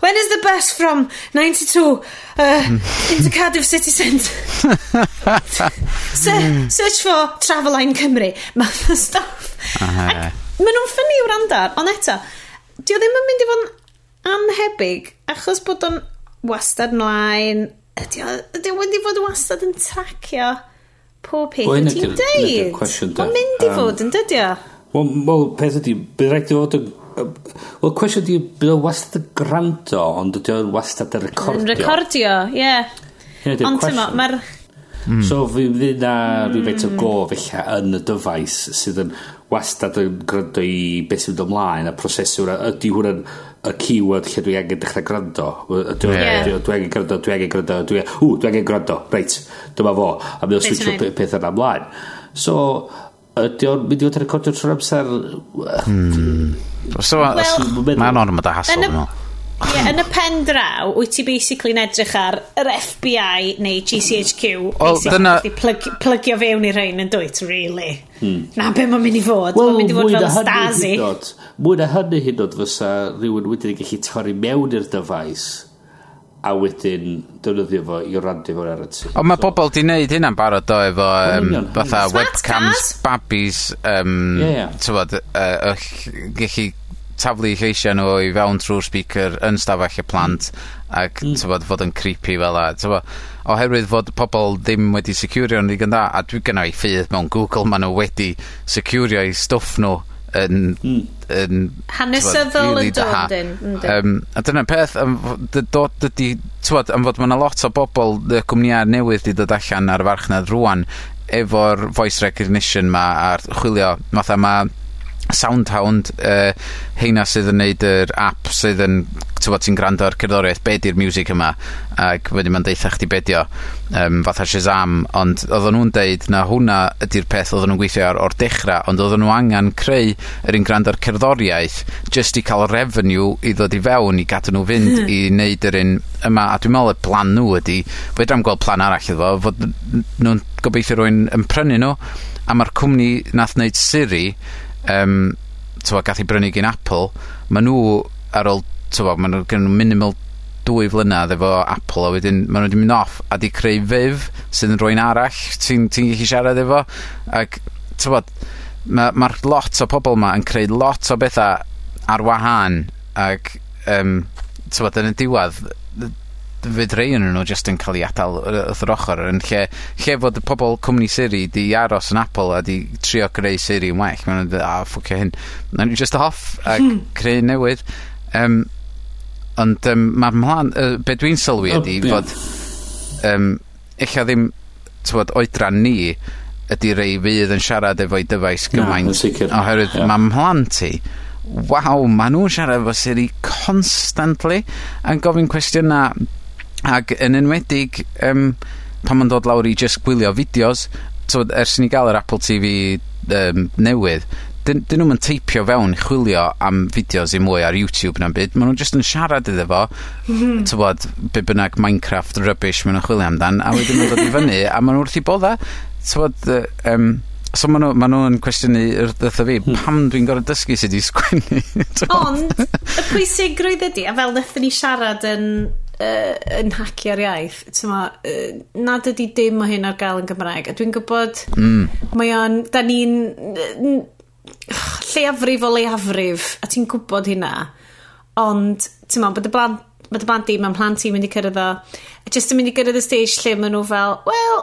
S1: when is the bus from 92 uh, into Cardiff City Centre? Se search for Travelline Cymru. Math o stuff. Ac maen nhw'n ffynnu i'w randar, ond eto, di o ddim yn mynd i fod yn anhebyg, achos bod o'n wastad mlaen, ydy o, ydy o wedi fod wastad yn tracio pob peth wyt ti'n deud. Mae'n mynd i fod yn dydio.
S2: Wel, wel peth ydy, bydd rhaid i fod yn... Wel, cwestiwn di, bydd o wastad y granto, ond ydy o'n wastad y recordio.
S1: Yn
S2: recordio,
S1: ie.
S2: Yeah.
S1: Ond
S2: tymo,
S1: mae'r... Hmm.
S2: So fi fydd na mm. rhywbeth o hmm. go felly yn y dyfais sydd yn wastad yn gryndo i beth sy'n ymlaen a proseswr ydy hwnna'n... yn y keyword lle dwi angen dechrau gwrando. Dwi,
S3: yeah.
S2: dwi, dwi angen gwrando, dwi angen gwrando, dwi, ww, dwi angen gwrando, reit, dyma fo. A mi
S1: o'n
S2: switcho peth yna ymlaen. So, ydy o'n mynd i fod yn recordio trwy'r amser...
S3: Hmm.
S1: So,
S3: mae'n o'n mynd
S1: â hasol
S3: yma.
S1: Ie, yn y pen draw, wyt ti basically yn edrych ar yr FBI neu GCHQ.
S3: Wel, dyna...
S1: Plygio fewn i'r rhain yn dwyt, really. Hmm. Na, be mae'n mynd i fod?
S2: Well,
S1: mae'n mynd i fod fel Stasi.
S2: Mwy na hynny hyd oed fysa rhywun wedyn yn gallu torri mewn i'r dyfais a wedyn defnyddio fo i randu fo'n ar y tu.
S3: Ond mae so, bobl di wneud hynna'n barod o efo um, fatha webcams, babis, um,
S2: yeah, yeah.
S3: tywod, uh, gallu taflu lleisiau nhw i fewn trwy'r speaker yn stafell y plant hmm. ac mm. tywod, fod yn creepy fel la. Tywod, oherwydd fod pobl ddim wedi securio'n ddigon da, a dwi gynna i ffydd mewn Google maen nhw wedi securio securio'u stwff nhw yn... Mm. yn
S1: Hanesyddol
S3: really
S1: yn dod yn.
S3: Um, a dyna'r peth, dod ydy, tywod, am fod maen 'na lot o bobl, y cwmnïau newydd di dod allan ar farchnad rwan, efo'r voice recognition 'ma, a'r chwilio, fatha ma' Soundhound uh, heina sydd yn neud yr app sydd yn tywod ti'n gwrando ar cerddoriaeth be di'r music yma ac wedyn ma'n deitha chdi bedio um, fatha Shazam ond oedden nhw'n deud na hwnna ydy'r peth oedden nhw'n gweithio ar o'r dechrau ond oedden nhw angen creu yr un gwrando ar cerddoriaeth just i cael revenue i ddod i fewn i gadw nhw fynd i wneud yr un yma a dwi'n meddwl y plan nhw ydy fedra am gweld plan arall iddo fod nhw'n gobeithio rwy'n yn prynu nhw a mae'r cwmni nath wneud Siri um, tywa, gath 'i brynu gyn Apple, ma' nhw ar ôl tywa, ma' nhw gen nhw minimal dwy flynadd efo Apple a wedyn ma' nhw wedi mynd off a 'di creu fyf sydd yn rwy'n arall ti'n ti gallu siarad efo ac t'mod ma' lot o pobl 'ma yn creu lot o bethau ar wahân ag yym t'mod yn y diwedd fydd rei yn nhw just yn cael ei adael wrth yr ochr. Yn lle, lle fod y pobl cwmni Siri di aros yn Apple a di trio greu Siri yn well maen nhw'n dweud a ffwcio e hyn. Na ni just off a creu newydd. Um, ond um, mae'r mlaen uh, be dwi'n sylwi ydi oh, fod um, eich ddim tywod, oedran ni ydy rei fydd yn siarad efo'i dyfais gymaint.
S2: No,
S3: oherwydd yeah. mae mhlant i, waw, maen nhw'n siarad efo Siri constantly yn gofyn cwestiynau Ac yn enwedig um, pan ma'n dod lawr i just gwylio fideos, so ers ni gael yr Apple TV um, newydd 'dyn 'dyn nhw'n teipio fewn chwilio am fideos i mwy ar YouTube na'n byd. Maen nhw'n just yn siarad iddo fo. Mm -hmm. T'mod be' bynnag Minecraft rubbish maen nhw'n chwilio amdan a wedyn nhw'n dod i fyny a maen nw wrth i bodda. Tywod, yy yym so maen nw ma' nw cwestiynu yr fatha fi hmm. pam dwi'n gorau dysgu sydd i sgwennu.
S1: Ond y pwysigrwydd ydy, a fel nathon ni siarad yn uh, yn hacio'r iaith, tyma, uh, nad ydy dim o hyn ar gael yn Gymraeg. A dwi'n gwybod, mm. mae o'n, da ni'n uh, lleafrif o leiafrif, a ti'n gwybod hynna. Ond, ti'n tyma, bod y blant mae dy blant di, mae'n plant i'n mynd i cyrraedd o, Just yn mynd i cyrraedd y stage lle maen nhw fel, wel,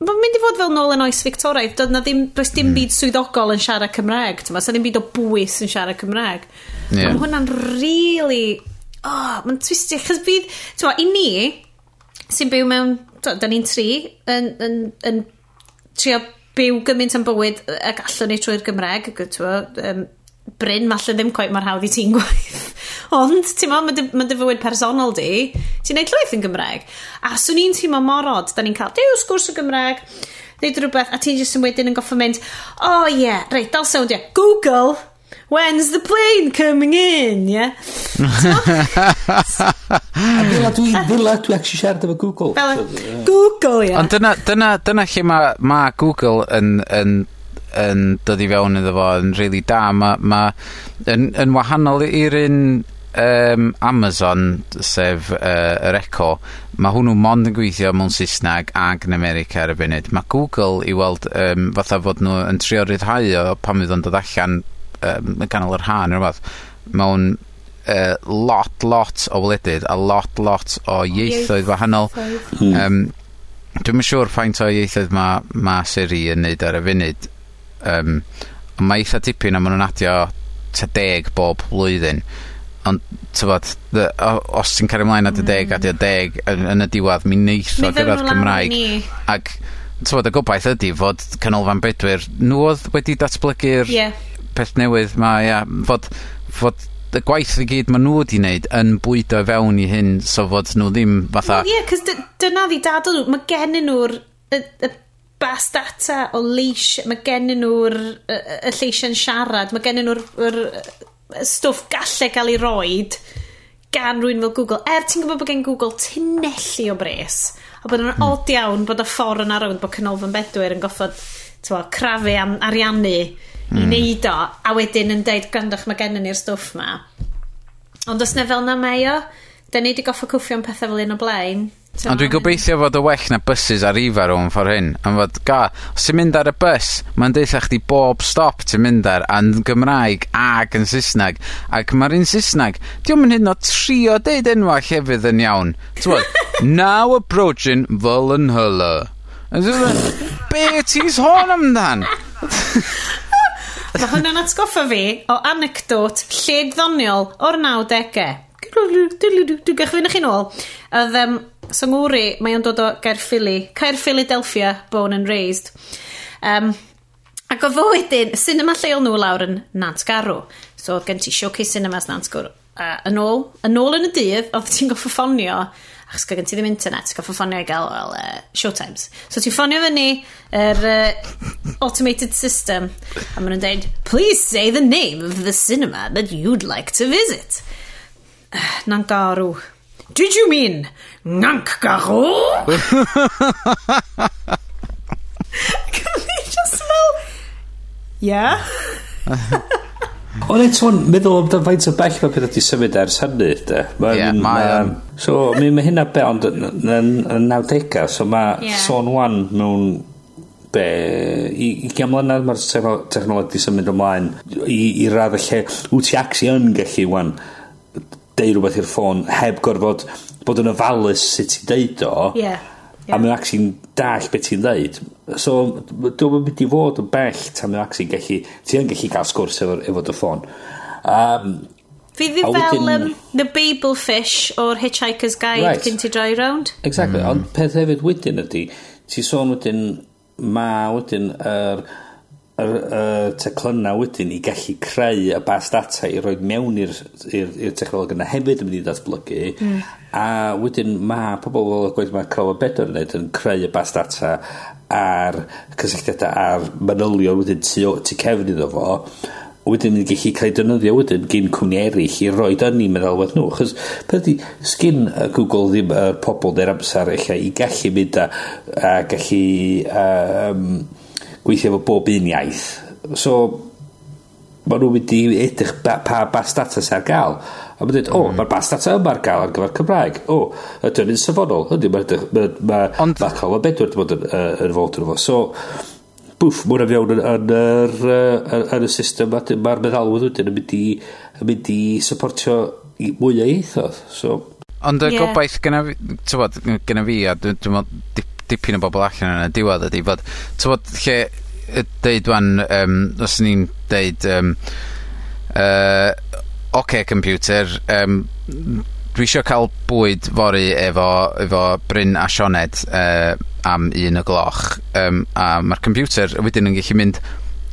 S1: mae'n mynd i fod fel nôl yn oes Victoriaidd, doedd na ddim, does dim mm. byd swyddogol yn siarad Cymraeg, tyma, so ddim byd o bwys yn siarad Cymraeg. Yeah. Mae hwnna'n really oh, mae'n twistio. chos bydd, ti'n i ni, sy'n byw mewn, da ni'n tri, yn, yn, yn, yn trio byw gymaint yn bywyd ac gallwn ni trwy'r Gymreg, twa, um, Bryn, falle ddim coet mor hawdd i ti'n gwaith. Ond, ti'n ma, mae dy, ma dy fywyd personol di, ti'n neud llwyth yn Gymreg. A swn i'n teimlo morod, da ni'n cael, dew, sgwrs o Gymreg, neud rhywbeth, a ti'n jyst yn wedyn yn goffa mynd, o oh, ie, yeah, reit, dal sownd, yeah. Google, when's the plane coming in, yeah?
S2: a dwi, ddila dwi actually siarad efo Google.
S1: Fel, Google, yeah.
S3: Ond dyna, dyna, dyna lle mae ma Google yn, yn yn dod i fewn iddo fo yn really da. Mae ma, yn, yn wahanol i'r un um, Amazon, sef uh, yr Echo, mae hwnnw mond yn gweithio mewn Saesneg ag yn America ar y funud. Mae Google i weld um, fatha fod nhw yn trio ryddhau o pan fydd o'n dod allan um, ganol yr hân neu rhywbeth mewn uh, lot, lot o wledydd a lot, lot o ieithoedd wahanol. Mm. Um, Dwi'n siŵr faint o ieithoedd mae ma Siri yn neud ar y funud. Um, ond mae eitha tipyn a maen nhw'n adio ta deg bob blwyddyn. Ond, tyfod, os ti'n cario ymlaen at y deg, adio deg yn, yn y diwedd, mi neith o gyrraedd Cymraeg. Ac, tyfod, y gobaith ydy fod canolfan bedwyr nhw oedd wedi datblygu'r yeah peth newydd 'ma ia. Fod fod y gwaith i gyd maen nhw wedi wneud yn bwydo fewn i hyn so fod nhw ddim fatha...
S1: Wel ie, yeah, cos dyna ddi dadl nhw. Mae gen nhw'r y, y bas data o leis, mae gen nhw'r y, y lleisiau'n siarad, mae gen nhw'r stwff gallu cael ei roed gan rwy'n fel Google. Er ti'n gwybod bod gen Google tunnelli o bres, a bod yn hmm. od iawn bod y ffordd yn arwyd bod Canolfan Bedwyr yn goffod crafu am ariannu mm. i hmm. neud o, a wedyn yn deud, grandwch mae gennym ni'r stwff ma. Ond os na fel na mae o, da ni wedi goffa cwffio'n pethau fel un o blaen.
S3: Ond dwi'n gobeithio fod y well na buses ar ifar o'n ffordd hyn. Ond fod, ga, os ti'n mynd ar y bus, mae'n deitha chdi bob stop ti'n mynd ar, yn Gymraeg ag yn Saesneg. Ac mae'r un Saesneg, diolch yn hyn o trio deud enwa llefydd yn iawn. Tywod, now approaching Volunhulla. Be ti'n sôn amdan?
S1: Mae hwnna'n atgoffa fi o anecdot lled ddoniol o'r 90au. Dwi'n gychwyn chi nôl. Oedd um, Sangwri, mae o'n dod o Gaerffili. Caer Philadelphia, born and raised. Um, ac o fo wedyn, cinema lleol nhw lawr yn Nant Garw. So oedd gen ti showcase cinemas Nant Garw. Uh, yn ôl, yn ôl yn y dydd, oedd ti'n goffa ffonio achos gen ti ddim internet, goffa ffonio i gael well, uh, showtimes. So ti'n ffonio fyny yr uh, automated system, a maen nhw'n dweud, please say the name of the cinema that you'd like to visit. Uh, Nangarw. Did you mean Nank garw? Can we just smell... Yeah?
S2: Ond eto, meddwl am dan faint o bell mae peth wedi symud ers hynny, de.
S3: Mae'n yeah, ma,
S2: So, mi mae hynna be, ond yn, yn, yn 90 so mae
S1: yeah.
S2: son wan mewn be, i, i gan mlynedd mae'r technolog di symud ymlaen i, i radd y lle, wyt ti acsi yn gallu wan deud rhywbeth i'r ffôn heb gorfod bod yn ofalus sut i deud o.
S1: Yeah. Yeah.
S2: A mae'n actually'n dall beth ti'n dweud. So, dwi'n mynd i fod yn bell tan mae'n actually'n gallu... Ti yn gallu cael sgwrs efo, efo dy ffôn. Um,
S1: Fi ddi fel um, The Babel Fish o'r Hitchhiker's Guide
S2: right.
S1: cyn ti droi round.
S2: Exactly, mm. ond peth hefyd wedyn ydy, ti sôn wedyn ma wedyn yr er, er, er, teclynna wedyn i gallu creu y bas data i roi mewn i'r technolog yna hefyd yn mynd i ddatblygu mm. a wedyn ma pobl fel y gweud mae Crow Crowe Bedor yn yn creu y bas data a'r cysylltiadau a'r manylion wedyn tu, tu cefn iddo fo wedyn yn gallu cael defnyddio wedyn gyn cwmni eraill i roi yn ni'n meddalwedd nhw. Chos peth ydy sgyn uh, Google ddim y uh, pobl neu'r amser eich i gallu mynd a, a gallu uh, um, gweithio efo bob un iaith. So, maen nhw'n mynd i edrych ba, pa bas data sy'n gael. A mae'n dweud, o, mm-hmm. oh, mae'r bas data yma ar gael ar gyfer Cymraeg. O, oh, ydy'n un safonol. Ydy, mae'n ma, ma,
S3: ma,
S2: ma, ma, ma, ma, ma, ma, ma, ma, ma, ma, ma, ma, ma, bwff mwyn am iawn yn, yn, yr, yn, yn y system a mae'r meddalwedd wedyn yn mynd i, yn mynd i supportio i mwy o eithoedd. So.
S3: Ond y
S1: yeah.
S3: gobaith gyna fi, tywod, gyna fi a dwi'n dwi meddwl dipyn o bobl allan yn y diwedd ydy fod, tywod, lle deud wan, um, os ni'n deud, um, uh, OK, computer, um, dwi eisiau cael bwyd fory efo efo Bryn a Sioned uh, am un y gloch um, a mae'r computer wedyn yn gallu mynd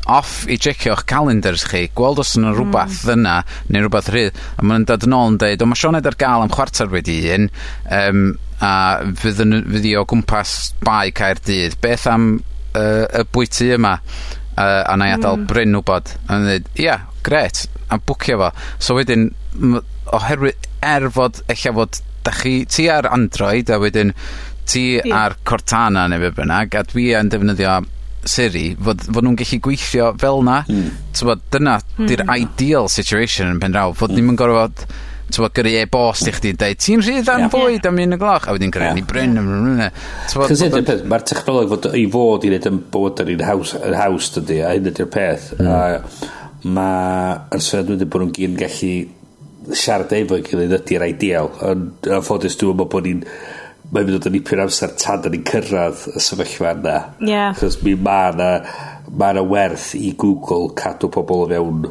S3: off i checio'ch calendars chi, gweld os yna rhywbeth mm. yna neu rhywbeth rhydd, a ma' dod yn ôl yn dweud o mae Sioned ar gael am chwarter wedi un um, a fydd, yn, fydd 'i o gwmpas bae Caerdydd beth am uh, y bwyty yma uh, a na i adael mm. Bryn wbod. A ma' nw'n ddeud ia, grêt a bwcio fo. So wedyn ma' oherwydd er fod ella fod da chi... Ti ar Android a wedyn ti...
S1: Ie.
S3: ...ar Cortana neu be' bynnag a dwi yn defnyddio Siri fod fod nhw'n gallu gweithio fel 'na. mm. T'mod dyna... Hmm. ...'di'r ideal situation yn pen draw fod ddim yn gorfod t'mod gyrru e-bost i chdi yn deud ti'n rhydd am fwyd am un y gloch a wedyn gyrru ni bryn am
S2: hwnna. Mae'r technoleg fod i fod i wneud yn bod yn un haws, yn haws dydy a hyn ydy'r peth. Mm. A mae'r sefydliad wedi bod nhw'n gyn gallu siarad efo'n gilydd ydy'r ideal ond yn ffodus dwi'n meddwl bod ni'n mae'n mynd o dipyn amser tan da ni'n cyrraedd y sefyllfa yna
S1: yeah.
S2: cos mi mae yna mae yna werth i Google cadw pobl o fewn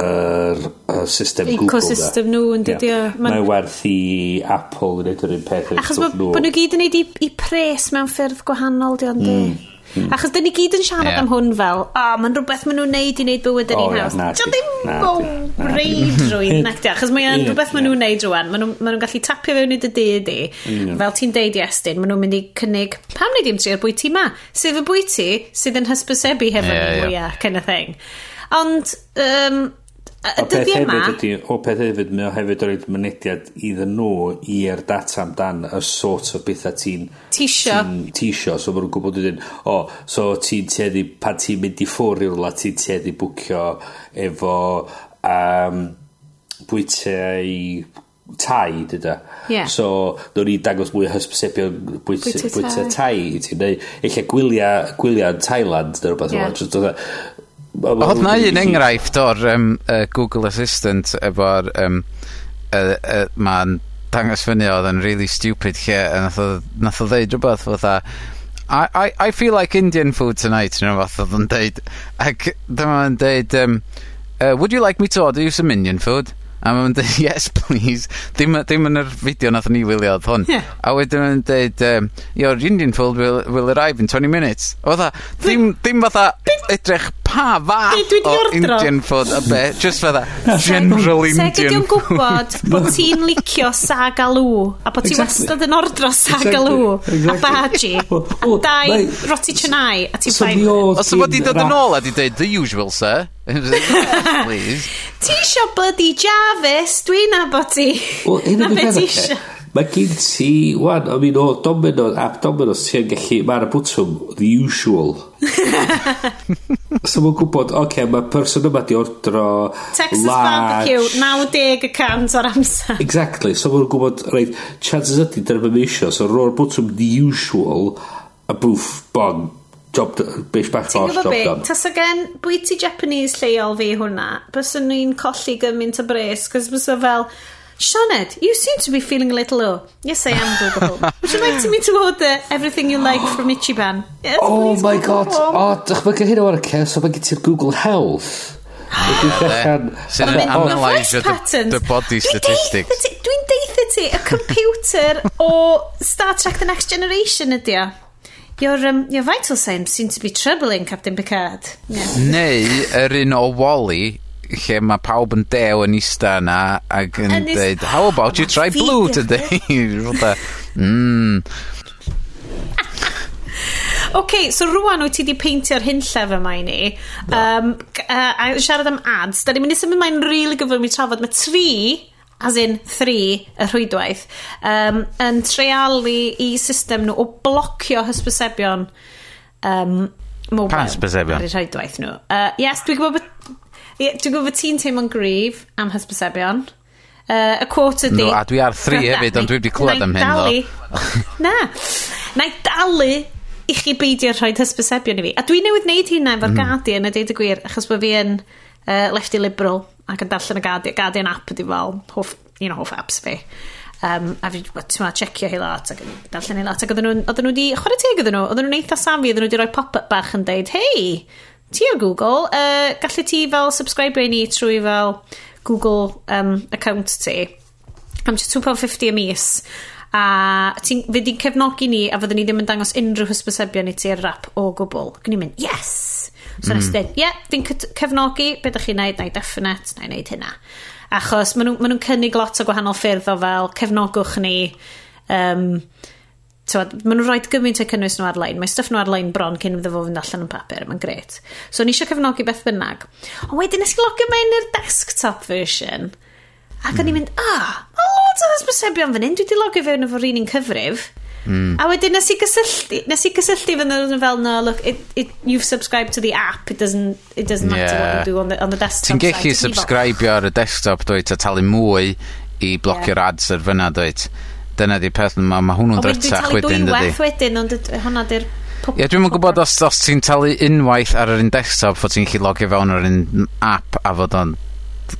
S2: yr er, system Google
S1: ecosystem nhw yn dydio yeah.
S2: mae'n werth i Apple yn edrych yn peth
S1: achos bod nhw gyd yn neud i, i pres mewn ffyrdd gwahanol di ond mm. Hmm. Achos dyn ni gyd yn siarad
S3: yeah.
S1: am hwn fel, o, oh, mae'n rhywbeth maen nhw'n neud i wneud bywyd yn un haws.
S2: Dyn
S1: ddim o reidrwydd necdio, achos mae'n rhywbeth maen nhw'n neud rwan. Maen nhw'n gallu tapio fewn i dy dyd i. Fel ti'n deud i Estyn, maen nhw'n mynd i cynnig, pam wneud i'n trio'r bwyty ma? Sydd y bwyty sydd yn hysbysebu hefo
S3: yeah,
S1: ni mwyaf, kind of thing. Ond, um, Y dyddi yma...
S2: Ydy, o peth hefyd, mae o hefyd o mynediad iddyn nhw i'r data amdan y sort o bethau ti'n...
S1: Tisio.
S2: Tisio, so maen nhw'n gwybod wedyn, o, so ti'n tueddu, pan ti'n mynd i ffwrdd i'r rwla, ti'n tueddu bwcio efo um, bwytau tai, dyda.
S1: Yeah.
S2: So, nhw'n ni dangos mwy o hysbysebio bwytau
S1: tai
S2: i ti. Neu, eich gwyliau gwylia yn Thailand, neu rhywbeth. Yeah.
S3: Oedd na un enghraifft o'r um, uh, Google Assistant efo'r... Um, uh, uh, Mae'n dangos fyny oedd yn really stupid lle a nath o, nath o ddeud rhywbeth fatha I, I, I feel like Indian food tonight yn rhywbeth oedd yn deud. Ac dyma yn deud um, uh, would you like me to order you some Indian food? A mae'n fe'n yes please. Dim dim yn yr fideo nath ni wylio oedd hwn.
S1: Ie.
S3: A wedyn mae'n dweud um, your Indian food will will arrive in twenty minutes. o dda dim dim fatha edrych pa fath
S1: dwi 'di
S3: o
S1: ordro?
S3: Indian food a be' just fatha general
S1: Indian Se
S3: gei
S1: di'n gwbod bod ti'n licio sag alw a bod ti
S2: Exactly.
S1: wastad yn ordro sag
S2: Exactly, alw
S1: a
S2: exactly.
S1: baji
S2: Wel,
S1: a
S2: wel,
S1: dau
S2: mate,
S1: roti chynau a ti'n
S2: So mi oedd
S3: Os o fod
S2: i
S3: dod yn ôl a di dweud the usual sir. Please.
S1: Ti isio bloody Jarvis, dwi'n abod ti.
S2: Wel,
S1: un
S2: o'r
S1: beth
S2: Mae gen ti, wan, I mean, o Domino's, app Domino's, ti'n gallu, mae'r bwtwm, the usual. so mae'n gwybod, oce, okay, mae person yma di ordro
S1: Texas
S2: large.
S1: barbecue, 90% o'r amser.
S2: Exactly, so mae'n gwybod, right, chances ydy, dyna mae'n eisiau, so roi'r bwtwm, the usual, a bwff, bon, job, bish bach
S1: o'r
S2: job
S1: be?
S2: done.
S1: Tas again bwyty Japanese lleol fi hwnna, bys yn ni'n colli gymaint o bres, cos bys o fel, Sioned, you seem to be feeling a little low. Yes, I am Google. Would you like to me to order everything you like from Ichiban? Yes,
S2: oh my god. O, oh, dychmygu hyn o'r ces, so mae gen ti'r Google Health. Eh,
S3: sy'n analysio the body statistics.
S1: Dwi'n deitha ti, y computer o Star Trek The Next Generation ydi o. Your, um, your vital signs seem to be troubling, Captain Picard. Yeah.
S3: Neu, yr un o Wally, lle mae pawb yn dew yn ista yna ac yn dweud, how about you try blue today? mm.
S1: OK, so rwan wyt ti wedi peintio'r hyn llef yma i ni. Um, uh, a siarad am ads, da ni'n mynd i symud mae'n rili really gyflym i trafod. Mae tri as in three y rhwydwaith. Um, yn treialu i system nhw o blocio hysbysebion um, mobile.
S3: Pa hysbysebion?
S1: ar eu rhwydwaith nhw. Uh, yes dwi'n gwybod dwi'n gwybod ti'n teimlo'n grif am hysbysebion. Uh, y quote ydi
S3: no, a dwi ar
S1: 3
S3: hefyd ond dwi wedi clywed am hyn
S1: dalu, na. Na i dalu i chi beidio rhoi hysbysebion i fi. A dwi newydd wneud hynna efo'r
S3: mm.
S1: Guardian a deud y gwir achos bod fi yn uh, lefty liberal ac yn darllen y Guardian, Guardian app ydi fel hoff, you know, hoff apps fi um, a fi ti'n ma checio hi lot ac yn darllen hi lot ac oedden nhw, oedden nhw di chwarae teg oedden nhw oedden nhw'n eitha safi oedden nhw di rhoi pop-up bach yn deud hei ti o Google uh, gallu ti fel subscribe ni trwy fel Google um, account ti am just £2.50 y mis a ti'n fydd i'n cefnogi ni a fydden ni ddim yn dangos unrhyw hysbysebion i ti ar rap o gwbl. Gwni mynd, yes! So mm. nes i mm. ie, yeah, fi'n cefnogi beth ydych chi'n neud, neu definite, neu neud hynna. Achos maen nhw'n ma nhw cynnig lot o gwahanol ffyrdd o fel cefnogwch ni, um, tywed, maen nhw'n rhoi gymaint o'i cynnwys nhw ar-lein. Mae stuff nhw ar-lein bron cyn iddo fo fynd allan yn papur. Mae'n gret. So ni eisiau cefnogi beth bynnag. Ond wedyn nes i logio mewn i'r desktop version. Ac o'n i'n mm. mynd, ah, mae lot o ddysbysebion fan hyn. Dwi wedi logio fewn efo'r un un cyfrif. Mm. A wedyn nes i gysylltu, nes i gysylltu fan nhw'n fel, no, look, it, it, you've subscribed to the app, it doesn't, it doesn't matter
S3: yeah.
S1: what you do on the, on the desktop.
S3: Ti'n gallu subscribio ar y desktop, dwyt, a talu mwy i blocio'r yeah. ads ar fyna, dwyt. Dyna di peth, mae ma hwnnw'n
S1: drytach wedyn,
S3: dydy.
S1: O,
S3: dwi'n talu
S1: dwywaith wedyn, ond hwnna di'r
S3: Ie, yeah, dwi'n gwybod os, os ti'n talu unwaith ar yr un desktop, fod ti'n gallu logio fewn ar yr un app a fod o'n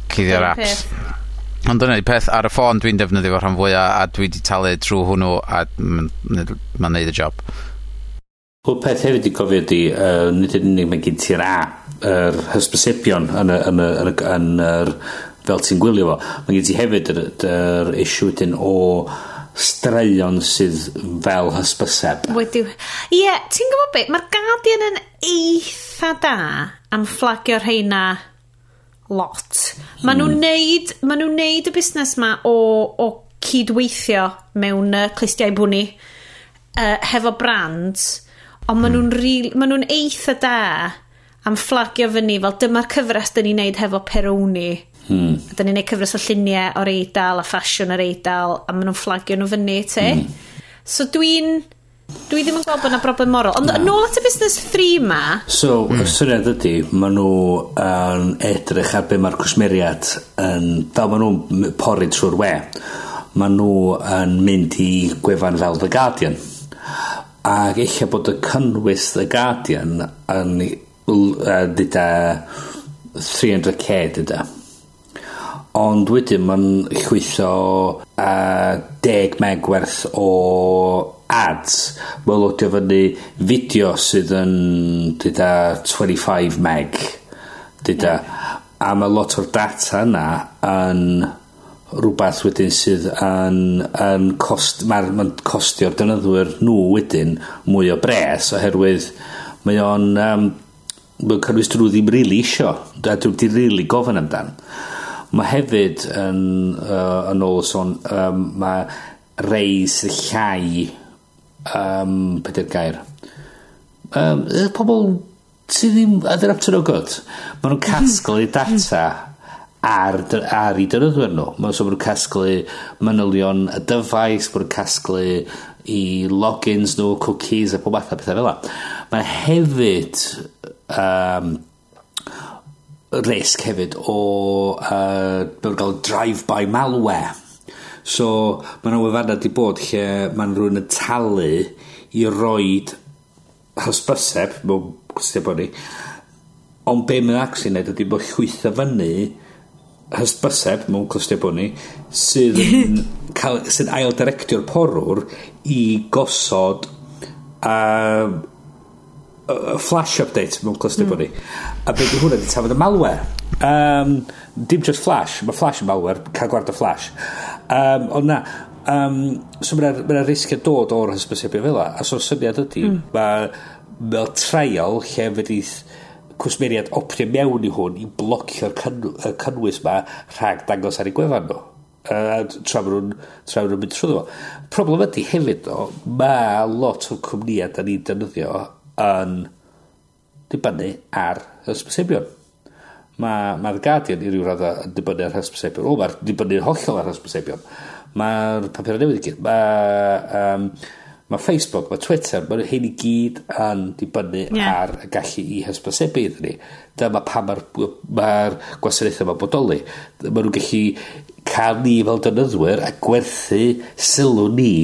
S3: cuddio'r apps. Peth. Ond dyna di peth, ar y ffôn dwi'n defnyddio fo rhan fwyaf a dwi wedi talu trwy hwnnw a mae'n neud y job.
S2: Wel, peth hefyd i cofio di, uh, nid yn unig mae gen ti'r a, yr er hysbysebion yn, y, yn, y, yn, y, yn, yn, fel ti'n gwylio fo. Mae gen ti hefyd yr, yr isiw wedyn o straeon sydd fel hysbyseb.
S1: Wediw. Ie, yeah, ti'n gwybod beth? Mae'r Guardian yn eitha da am fflagio rheina lot. Maen nhw'n hmm. neud, ma nhw'n neud y busnes ma o, o cydweithio mewn uh, clustiau bwni uh, hefo brand, ond maen hmm. nhw'n mm. ma nhw eitha da am fflagio fyny fel dyma'r cyfres dyn ni'n neud hefo Peroni. Hmm. Dyn ni'n neud cyfres o lluniau o'r eidl a ffasiwn o'r eidl a maen nhw'n fflagio nhw fyny, te. Hmm. So dwi'n Dwi ddim yn gweld bod yna broblem moral. Ond no. nôl at y busnes 3 ma...
S2: So, mm. y hmm. syniad ydy, maen nhw yn edrych ar be mae'r cwsmeriad yn... Fel maen nhw'n pori trwy'r we. Maen nhw yn mynd i gwefan fel The Guardian. Ac eich bod y cynnwys The Guardian yn dyda 300k dyda. Ond wedyn mae'n chwytho uh, 10 meg werth o ads, mae'n loadio fyny fideo sydd yn dyda 25 meg dyda a mae lot o'r data yna yn rhywbeth wedyn sydd yn, yn cost, mae'n ma costio'r dynyddwyr nhw wedyn mwy o bres oherwydd mae o'n um, mae'n cynnwys drwy ddim rili really isio a dwi'n di rili really gofyn amdan. Mae hefyd yn, uh, yn ôl sôn um, mae reis llai um, pe gair. Um, y pobl sydd ddim adyn am tynogod maen nhw'n casglu mm-hmm. data ar, ar i dynyddwyr nhw. Maen so nhw'n casglu manylion y dyfais maen nhw'n casglu i logins nhw cookies a pob math o pethau fel yna mae hefyd um, risg hefyd o uh, gael drive-by malware. So, mae'n awyfanna di bod lle mae'n rhywun yn talu i roed hysbyseb, mewn gwestiwn bod ni, ond be mae'n actually neud ydy bod llwytho fyny hysbyseb, mewn gwestiwn bod ni, sydd yn cael, sydd ail directio'r porwr i gosod um, a, a flash update mewn cluster mm. bod ni. a beth yw hwnna di tafod y malware um, dim just Flash, mae Flash yn malware, cael gward y Flash. Um, ond na, um, so mae'n ma risg dod o'r hysbysebio fel la. A so syniad ydy, mm. mae ma trial lle fydd cwsmeriad optio mewn i hwn i blocio'r cyn, cynnwys ma rhag dangos ar ei gwefan nhw. Uh, tra maen nhw'n tra maen mynd trwy fo. Problem ydy hefyd o, mae lot o cwmnïau da ni'n defnyddio yn dibynnu ar hysbysebion. Mae'r ma, Guardian i ryw raddau yn dibynnu ar hysbysebion. O, mae'r dibynnu hollol ar hysbysebion. Mae'r papur newydd i gyd. Mae um, ma Facebook, mae Twitter, mae hyn i gyd yn dibynnu yeah. ar y gallu i hysbysebu iddyn ni. Dyma pa mae'r ma, gwasanaethau mae bodoli. Mae nhw'n gallu cael ni fel dynyddwyr a gwerthu sylw ni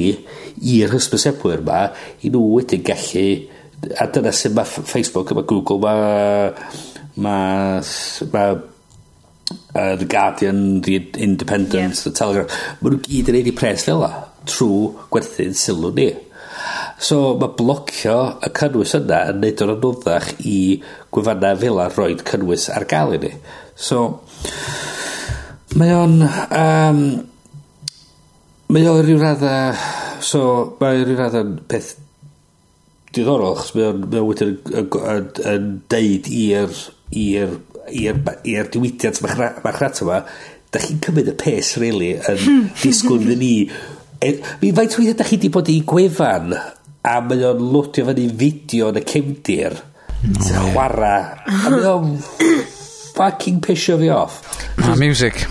S2: i'r hysbysebwyr yma i nhw wedyn gallu a dyna sy'n mae Facebook, mae Google, mae mae ma, uh, The Guardian, The Independent, yeah. The Telegraph, mae nhw gyd yn ei pres fel la, trwy gwerthu'n sylw ni. So mae blocio y cynnwys yna yn neud o'r anoddach i gwefannau fel ar roed cynnwys ar gael i ni. So mae o'n... Um, mae o'n rhyw radda... So mae o'n rhyw raddau peth diddorol, achos mae o'n wedyn yn deud i'r i'r diwydiant mae'ch rata yma da chi'n cymryd y pes, really, yn disgwyl iddyn ni. E, mi faint wyth da chi di bod i gwefan a mae o'n lwtio fyny fideo yn y cefndir no. chwara a mae o'n fucking pisio fi off
S3: a music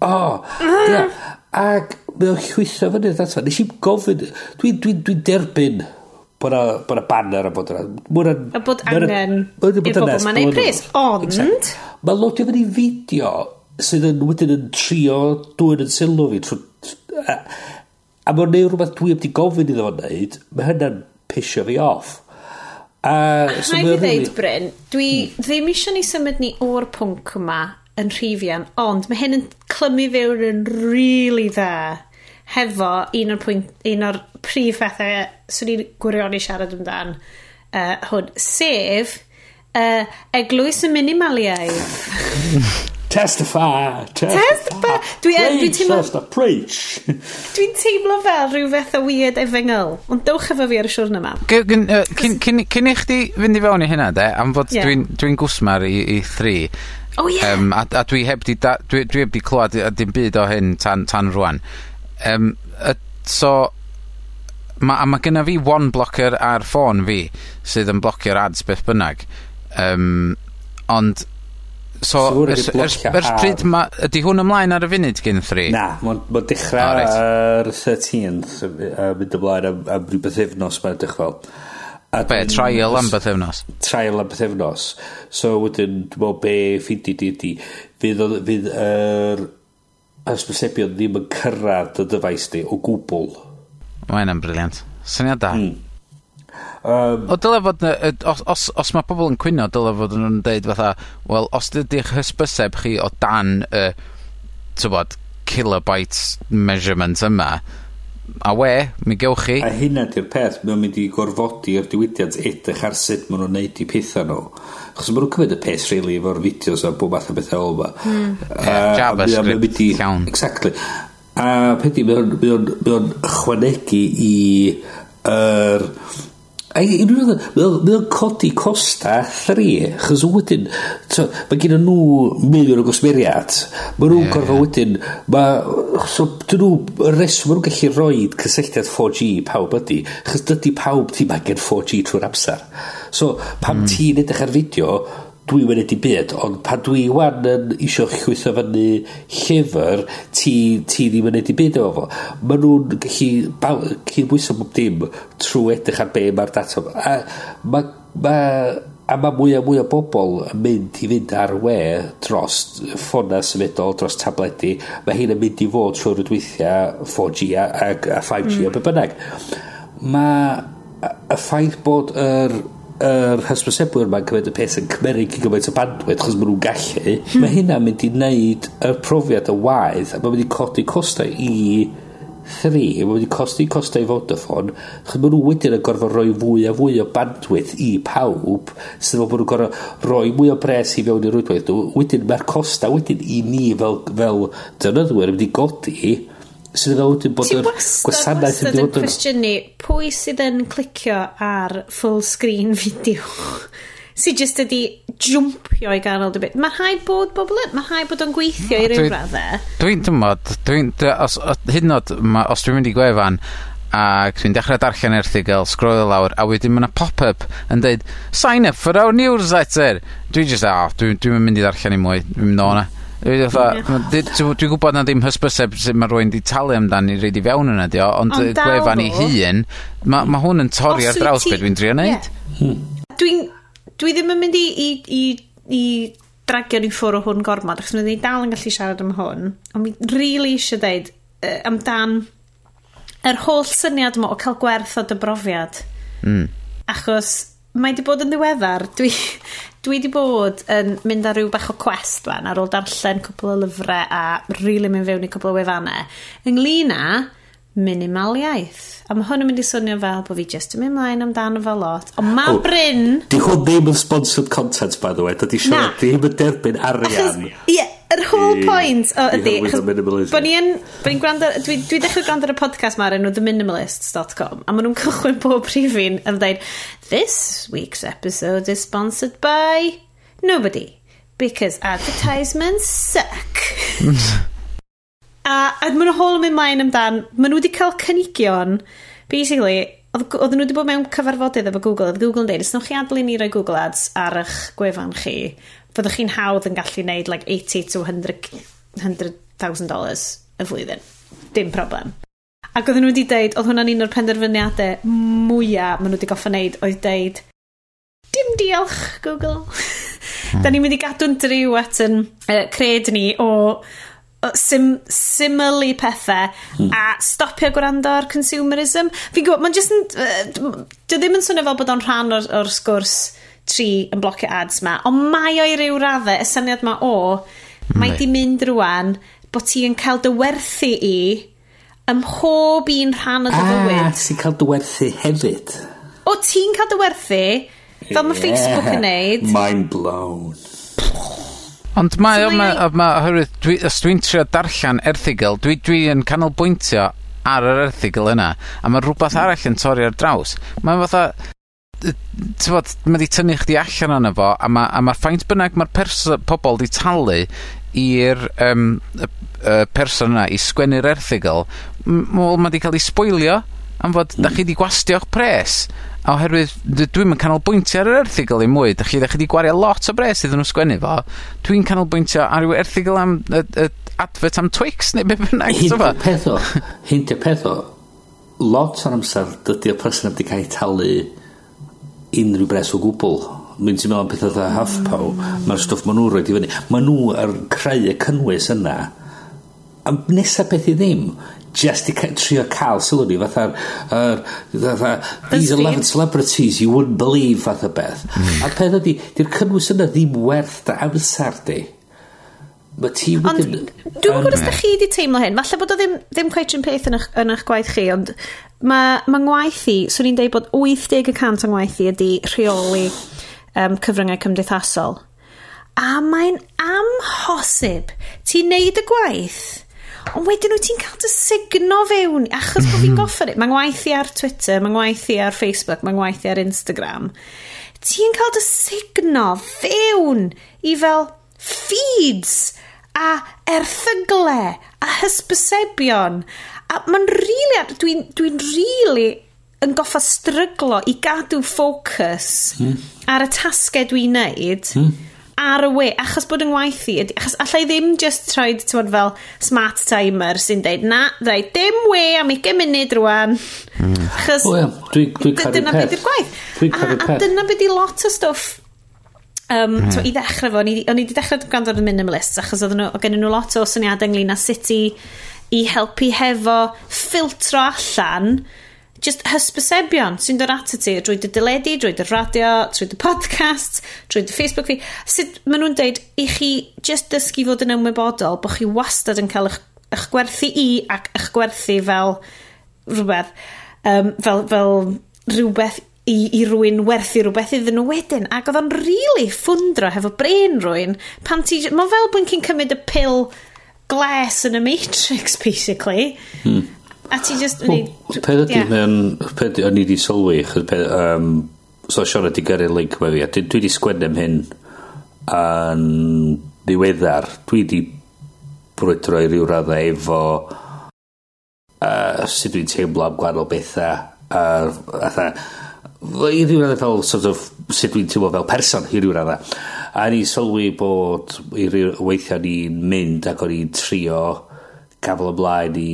S2: oh, yeah. ac mae o'n llwytho fyny nes i'm gofyn dwi'n dwi, dwi derbyn Bod y banner yn bod yna.
S1: A bod angen i'r bobl ma'n ei pres. Ond...
S2: Mae lodio fyny fideo sydd yn wedyn yn trio dwy'n yn sylw fi. A, mae'n neud rhywbeth dwi wedi gofyn iddo fo'n neud, mae hynna'n pisio fi off. A,
S1: so Rhaid i ddeud, Bryn, dwi hmm. ddim eisiau ni symud ni o'r pwnc yma yn rhifian, ond mae hyn yn clymu fewn yn rili really dda hefo un o'r, pwynt, un o'r prif bethau swn i'n gwirioni siarad amdan uh, hwn, sef uh, eglwys y minimaliaid.
S2: testify,
S1: testify.
S2: Dwi'n dwi teimlo... Preach.
S1: Dwi'n teimlo fel rhyw fath o weird efengol, ond dewch efo fi ar y siwrna yma.
S3: Cyn i chdi fynd i fewn i hynna, de, am fod yeah. dwi'n dwi gwsmar i, i thri,
S1: Oh, yeah. um,
S3: a, a dwi heb di, da, dwi, dwi heb di clywed dim byd o hyn tan, tan rwan um, so ma' a mae gynna fi one blocker ar ffôn fi sydd yn blocio'r ads beth bynnag um, ond so ers ers ers pryd ma' ydy hwn ymlaen ar y funud gyn 3
S2: Na, mae'n ma dechra oh, right. ar 13th a mynd ymlaen am, am rhywbeth efnos mae'n dechrau
S3: A be, trial am beth efnos?
S2: Trial am beth efnos. So wedyn, dwi'n meddwl be ffindi di ydi. fydd yr... Er, hysbysebion ddim yn cyrraedd y dyfais di o gwbl.
S3: Mae'n hynna'n briliant. Syniad da. Mm. Um, o dyle fod, os, os, os mae pobl yn cwyno, dyle fod nhw'n deud fatha, wel, os dydych hysbyseb chi o dan y, tywod, kilobytes measurement yma, a we, mi gewch chi.
S2: A hynna di'r peth, mae'n mynd i gorfodi'r diwydiant edrych ar sut maen nhw'n neud i pethau nhw. Achos maen nhw'n cymryd y peth really efo'r fideos a bob math o bethau o yma. Mm.
S3: Yeah, JavaScript llawn.
S2: Exactly. A pedi, mae o'n ychwanegu i yr er, A i unrhyw mae o'n codi costa thri, chos wedyn, so, mae gen nhw miliwn o gosmeriad, mae nhw'n
S3: yeah,
S2: gorfod wedyn, mae, so, dyn nhw, reswm, mae nhw'n gallu rhoi cysylltiad 4G pawb ydy, chos dydy pawb ti mae gen 4G trwy'r amser. So, pam mm. ti'n edrych ar fideo, dwi wedi di byd, ond pan dwi wan yn isio chwytho fyny llyfr, ti, ti ddim yn edrych byd efo fo. maen nhw'n gallu cydbwyso bob dim trwy edrych ar be mae'r data. A mae ma, a mae mwy a mwy o bobl yn mynd i fynd ar we dros ffona symudol, dros tabledi. Mae hyn yn mynd i fod trwy'r rydweithiau 4G a, a, a 5G mm. a be bynnag. Mae y ffaith bod yr er, yr er hysbrysebwyr mae'n cymryd y peth yn cymerig i gymaint o bandwyd chos maen nhw'n gallu hmm. mae hynna mynd i wneud y profiad y waith a mae'n mynd i codi costau i 3 mae'n mynd i costi costau i Vodafone chos maen nhw wedyn yn gorfod rhoi fwy a fwy o bandwyd i pawb sydd bod nhw'n gorfod rhoi mwy o bres i fewn i'r rwydwaith wedyn mae'r costau wedyn i ni fel, fel dynyddwyr yn mynd i godi sydd yn awdur bod yr gwasanaeth
S1: yn dod yn... cwestiynu pwy sydd yn clicio ar full screen fideo sydd jyst ydi jwmpio i ganol dy byd. Mae rhaid bod bobl yn, mae rhaid bod o'n gweithio i ryw raddau.
S3: Dwi'n dymod, dwi'n, os, hyd yn oed, os dwi'n mynd i gwefan, ac dwi'n dechrau darllen erthigol, scrollio lawr, a wedyn mae'n pop-up yn dweud, sign up for our newsletter. Dwi'n just, oh, dwi'n dwi mynd i darllen i mwy, dwi'n mynd o. Dwi fatha dwi t'w- dwi'n gwbod na ddim hysbyseb sud mae rwy'n 'di talu amdani reid i fewn yna dio, ond y gwefan 'i hun mae ma' hwn yn torri ar draws beth dwi'n drio neud.
S1: Dwi'n dwi ddim yn mynd i i i, i dragio ni ffwr o hwn gormod achos mae'n ni dal yn gallu siarad am hwn ond mi'n really eisiau dweud uh, amdan yr holl syniad yma o cael gwerth o dy brofiad mm. achos mae di bod yn ddiweddar dwi dwi di bod yn mynd ar ryw bach o quest fan ar ôl darllen cwpl o lyfrau a rili mynd fewn i cwpl o wefannau. Ynglyn â minimaliaeth. A mae hwn yn mynd i swnio fel bod fi just yn mynd mlaen amdano fel lot. Ond mae oh, Bryn...
S2: Di hwn ddim yn sponsored content, by the way. Dydy siarad ddim yn derbyn arian.
S1: Ie, yeah, yr whole point o ydy... Bod ni yn... Bo ni gwrando... Dwi, dwi dechrau gwrando ar y podcast ma ar enw theminimalists.com a maen nhw'n cychwyn pob rhifin yn dweud This week's episode is sponsored by nobody because advertisements suck. a a maen nhw hol yn mynd mlaen amdan, maen nhw wedi cael cynigion, basically, oedd nhw wedi bod mewn cyfarfodydd efo Google, oedd Google yn dweud, os chi adlu ni roi Google Ads ar eich gwefan chi, fyddwch chi'n hawdd yn gallu gwneud like 80 to 100,000 dollars y flwyddyn. Dim problem. Ac oedden nhw wedi deud, oedd hwnna'n un o'r penderfyniadau mwyaf maen nhw wedi goffa wneud, oedd deud, dim diolch, Google. Hmm. da ni'n mynd i gadw'n driw at yn uh, cred ni o sim, simile pethau hmm. a stopio gwrando ar consumerism. Fi'n gwybod, mae'n jyst yn... Uh, ddim yn swnio fel bod o'n rhan o'r, or sgwrs tri yn blocio ads ma, ond mae o'i ryw raddau y syniad ma o, mae di mynd rwan bod ti yn cael dy werthu i ym mhob un rhan o dy ah, fywyd.
S2: A, ti'n cael dy werthu hefyd.
S1: O, ti'n cael dy werthu, fel mae yeah. Facebook yn neud.
S2: Mind blown.
S3: Ond mae, o, mae, mae, oherwydd, dwi, os dwi'n trio darllen erthigol, dwi, dwi yn canolbwyntio ar yr erthigol yna, a mae rhywbeth arall yn torri ar draws. Mae'n fatha, bod, mae di tynnu chdi allan o'n efo, a mae, a mae ffaint bynnag mae'r pobl di talu i'r um, y person yna i sgwennu'r erthigol, m- wel ma' 'di cael ei sboilio am fod mm. da chi 'di gwastio'ch pres, a oherwydd dwi'n dwi'm canolbwyntio ar yr erthigol i mwy. da chi, da chi 'di gwario lot o bres iddyn nhw sgwennu fo. Dwi'n canolbwyntio ar yw erthigol am y y advert am Twix neu beth bynnag
S2: t'mo'? Peth o, hyn 'di'r peth o, lot o'r amser dydi y person wedi cael ei talu unrhyw bres o gwbl. Mynd ti'n meddwl am pethau fatha HuffPo, mae'r stwff maen nhw roid i fyny. maen nhw ar creu y cynnwys yna a nesaf beth i ddim just i trio cael sylw ni fatha er, fatha these 11 celebrities you wouldn't believe fatha beth mm. a peth ydi di'r cynnwys yna ddim werth da amser di Mae ti wedyn...
S1: Dwi'n gwybod os da chi wedi teimlo hyn, falle bod o ddim, ddim cweith yn peth yn eich, yn eich gwaith chi, ond mae ma ngwaith i, swn i'n deud bod 80% o'n ngwaith i ydy rheoli um, cyfryngau cymdeithasol. A mae'n amhosib. Ti'n neud y gwaith Ond wedyn wyt ti'n cael dy signo fewn, achos bod fi'n goffa ni. Mae'n ngwaith i ar Twitter, mae'n ngwaith i ar Facebook, mae'n ngwaith i ar Instagram. Ti'n cael dy signo fewn i fel feeds a erthygle a hysbysebion. A mae'n rili, really, dwi'n dwi rili really yn goffa stryglo i gadw ffocws mm. ar y tasgau dwi'n neud. Mm ar y we, achos bod yn ngwaith i, achos allai ddim just troed, ti'n bod fel smart timer sy'n deud, na, rai, dim we am 20 munud rwan. Mm. Achos,
S2: oh, yeah. dwi, dwi
S1: dyna beth yw'r gwaith.
S2: Dwi
S1: a, a dyna beth i lot o stwff Um, mm. I ddechrau fo, o'n i wedi dechrau gwrando ar y minimalists achos oedden nhw, gen nhw lot o syniadau ynglyn â sut i, i helpu hefo ffiltro allan just hysbysebion sy'n dod at y ti drwy dy dyledu, drwy dy radio, drwy dy podcast, drwy dy Facebook fi. Sut maen nhw'n deud i chi just dysgu fod yn ymwybodol bod chi wastad yn cael eich, eich gwerthu i ac eich gwerthu fel rhywbeth, um, fel, fel rhywbeth i, i rwy'n werthu rhywbeth iddyn nhw wedyn. Ac oedd o'n really ffwndro hefo brain rwy'n. Pan ti... Mae fel bod chi'n cymryd y pil gles yn y Matrix, basically. Hmm. A ti just...
S2: Well, Peth ydy, yeah. o'n i wedi sylwi, chos pe, um, so Sean wedi gyrru link mae fi, a dwi wedi sgwennu am hyn yn ddiweddar. Dwi wedi brwydro i ryw raddau efo uh, sut dwi'n teimlo am gwahanol bethau. Uh, atha, i ryw raddau fel sort of, sut dwi'n teimlo fel person i ryw raddau. A ni sylwi bod i ryw weithiau ni'n mynd ac o'n i'n trio gafel ymlaen i,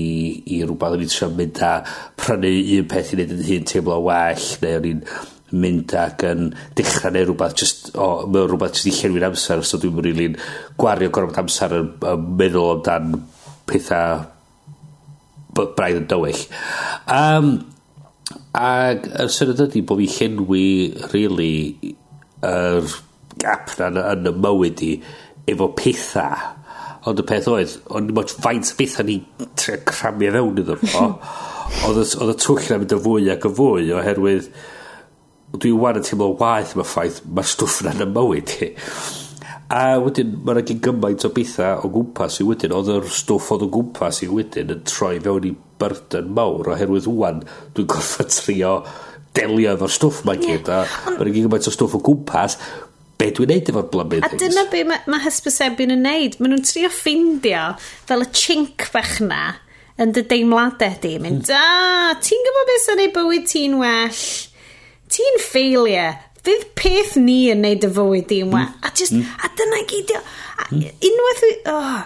S2: i rhywbeth o'n i'n trio mynd a prynu un peth i wneud yn hun teimlo well neu o'n i'n mynd ac yn dechrau neu rhywbeth just, o, oh, mae rhywbeth jyst i llenwi'n amser so dwi'n rili'n really gwario gorfod amser yn, yn meddwl amdan pethau braidd yn dywyll. Um, ac y syniad ydy bod fi llenwi really yr er gap na yn y mywyd i efo pethau Ond y peth oedd, ond mod faint beth ni tre cramio fewn iddo fo, oedd y twll na'n mynd y fwy ac y fwy, oherwydd dwi wan yn teimlo waith yma ffaith, mae'r stwff na'n ymwyd i. A wedyn, mae yna gen gymaint o bethau o gwmpas i wedyn, oedd yr stwff oedd o gwmpas i wedyn yn troi fewn i byrden mawr, oherwydd wwan dwi'n gorfod trio delio efo'r stwff mae gyd, a mae yna gen gymaint o stwff o gwmpas, be dwi'n neud efo'r blymu things.
S1: A dyna be mae ma hysbysebion yn neud. Maen nhw'n trio ffindio fel y chink bach na yn dy deimladau di. Mynd, a, ti'n gwybod beth sy'n ei bywyd ti'n well? Ti'n failure. Fydd peth ni yn neud y fywyd di'n well. Hmm. A, just, mm. a dyna gydio. Mm. Unwaith... Oh,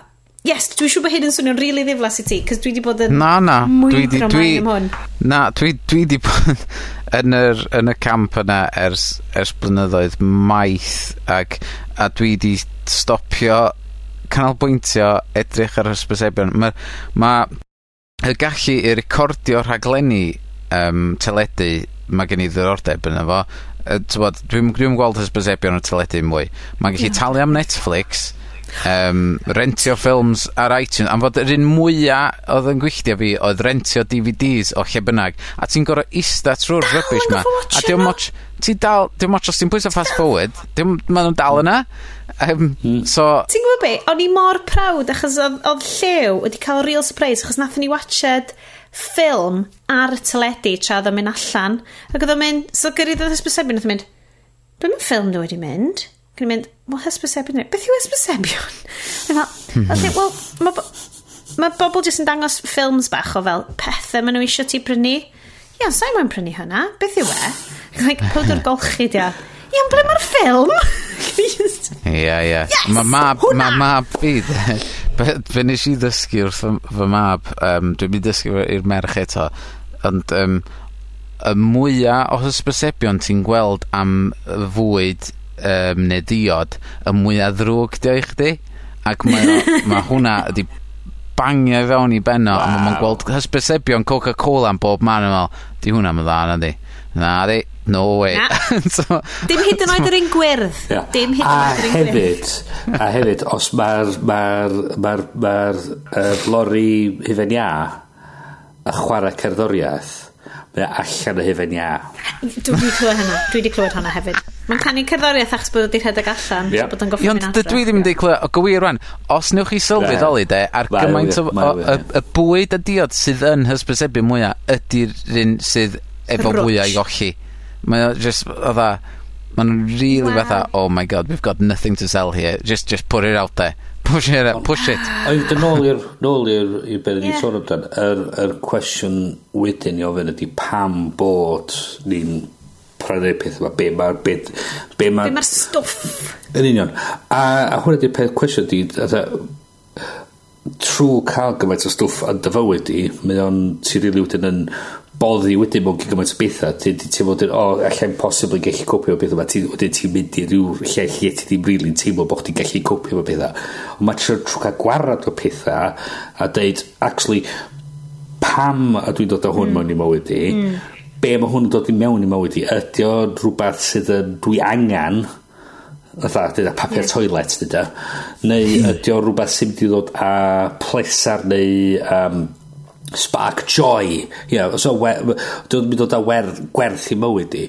S1: Yes, dwi'n siŵr bod hyn yn swnio'n rili really ddiflas i ti, cos dwi wedi bod yn
S3: na, na, mwy
S1: dwi,
S3: dwi,
S1: dwi, am hwn.
S3: Na, dwi, dwi wedi bod... yn yr yn y camp yna ers ers blynyddoedd maith ac a dwi 'di stopio canolbwyntio edrych ar hysbysebion. Mae ma' y gallu i recordio rhaglenni um, teledu mae gen i ddiddordeb yna fo. Yy t'mod dwi'm gweld hysbysebion o teledu mwy. Ma'n gallu talu am Netflix um, rentio ffilms ar Itunes. Am fod yr un mwyaf oedd yn gwylltio fi oedd rentio DVDs o lle bynnag, a ti'n gorau ista
S1: trw'r
S3: rubbish 'ma. A
S1: diom
S3: moch ti dal diom moch os ti'n pwyso fast forward diom maen nhw'n dal yna. Um, so...
S1: Ti'n gwybod be? O'n i mor prawd achos oedd odd Llew wedi cael real surprise achos nathon ni watched ffilm ar y teledu tra oedd o'n mynd allan. Ac oedd o'n mynd so gyrru ddod ysbysebu oedd o'n mynd be mae ffilm nhw wedi mynd? Gwneud mynd, wel hysbysebion ni. Beth yw hysbysebion? Fel, okay, hmm. wel, mae bo ma bobl jyst yn dangos ffilms bach o fel pethau maen nhw eisiau ti brynu. Ia, sa'i moyn prynu hynna? Beth yw e? Like, powdr golchi dia. Ia, ble mae'r ffilm?
S3: Ia,
S1: ia.
S3: Mae mab, mae mab fi, fe nes i ddysgu wrth fy mab, um, dwi'n mynd dysgu i'r merch eto, ond um, y mwyaf o hysbysebion ti'n gweld am fwyd um, neu diod y mwyaf ddrwg di o i chdi. Ac mae, o, mae hwnna wedi bangio i fewn i benno. Wow. A mae'n gweld hysbysebion Coca-Cola yn bob man yn fel, di mae'n dda na di. Na di, no way. so,
S1: Dim hyd yn oed yr un gwyrdd.
S2: Yeah.
S1: Dim hyd yn oed yr un gwyrdd.
S2: A hefyd, os mae'r mae'r mae'r mae'r uh, lori hufen ia y chwarae cerddoriaeth, mae allan y hufen ia.
S1: Dwi wedi clywed hynna. Dwi wedi clywed hynna hefyd. Mae'n canu cerddoriaeth achos bod wedi rhedeg allan.
S2: Yeah.
S1: So bod yn goffi mynd adre.
S3: Dwi ddim yn deud o gywir rwan. Os newch chi sylweddoli de, ar gymaint o,
S2: o,
S3: o, y bwyd a diod sydd yn hysbysebu mwyaf ydy'r un sydd efo fwyaf i olli. Mae o just, o dda, Mae really
S1: wow.
S3: fatha, oh my god, we've got nothing to sell here. Just, just put it out there. Push it out, push it.
S2: Oedd dyn nôl i'r, nôl i'r, i'r beth ni'n sôn amdan, yr, yr cwestiwn wedyn i ofyn ydy pam bod ni'n darparu neu'r peth yma. Be mae'r... Be,
S1: be
S2: mae'r
S1: ma stwff.
S2: Yn union. A, a hwnna di'r peth cwestiwn di, trwy cael gymaint o stwff yn dy fywyd i, mae o'n ti rili wedyn yn boddi wedyn mewn gymaint o bethau. Ti'n ti, ti fod yn, o, oh, allai'n posibl yn gallu copio o beth yma. Ti, wedyn ti'n mynd i ryw lle lle ti ddim rili'n teimlo bod chdi'n gallu copio o bethau. Ond mae trwy trwy cael gwarad o pethau a deud, actually, pam a dwi'n dod o hwn mm. mewn i mywyd i, mm be mae hwn yn dod i mewn i mywyd i ydy o rhywbeth sydd yn dwi angen fatha dyda papur toilet dyda e, neu ydy o rhywbeth sy'n mynd i ddod a plesar neu um, spark joy yeah, so, dwi'n mynd i dod a wer, gwerth i mywyd i.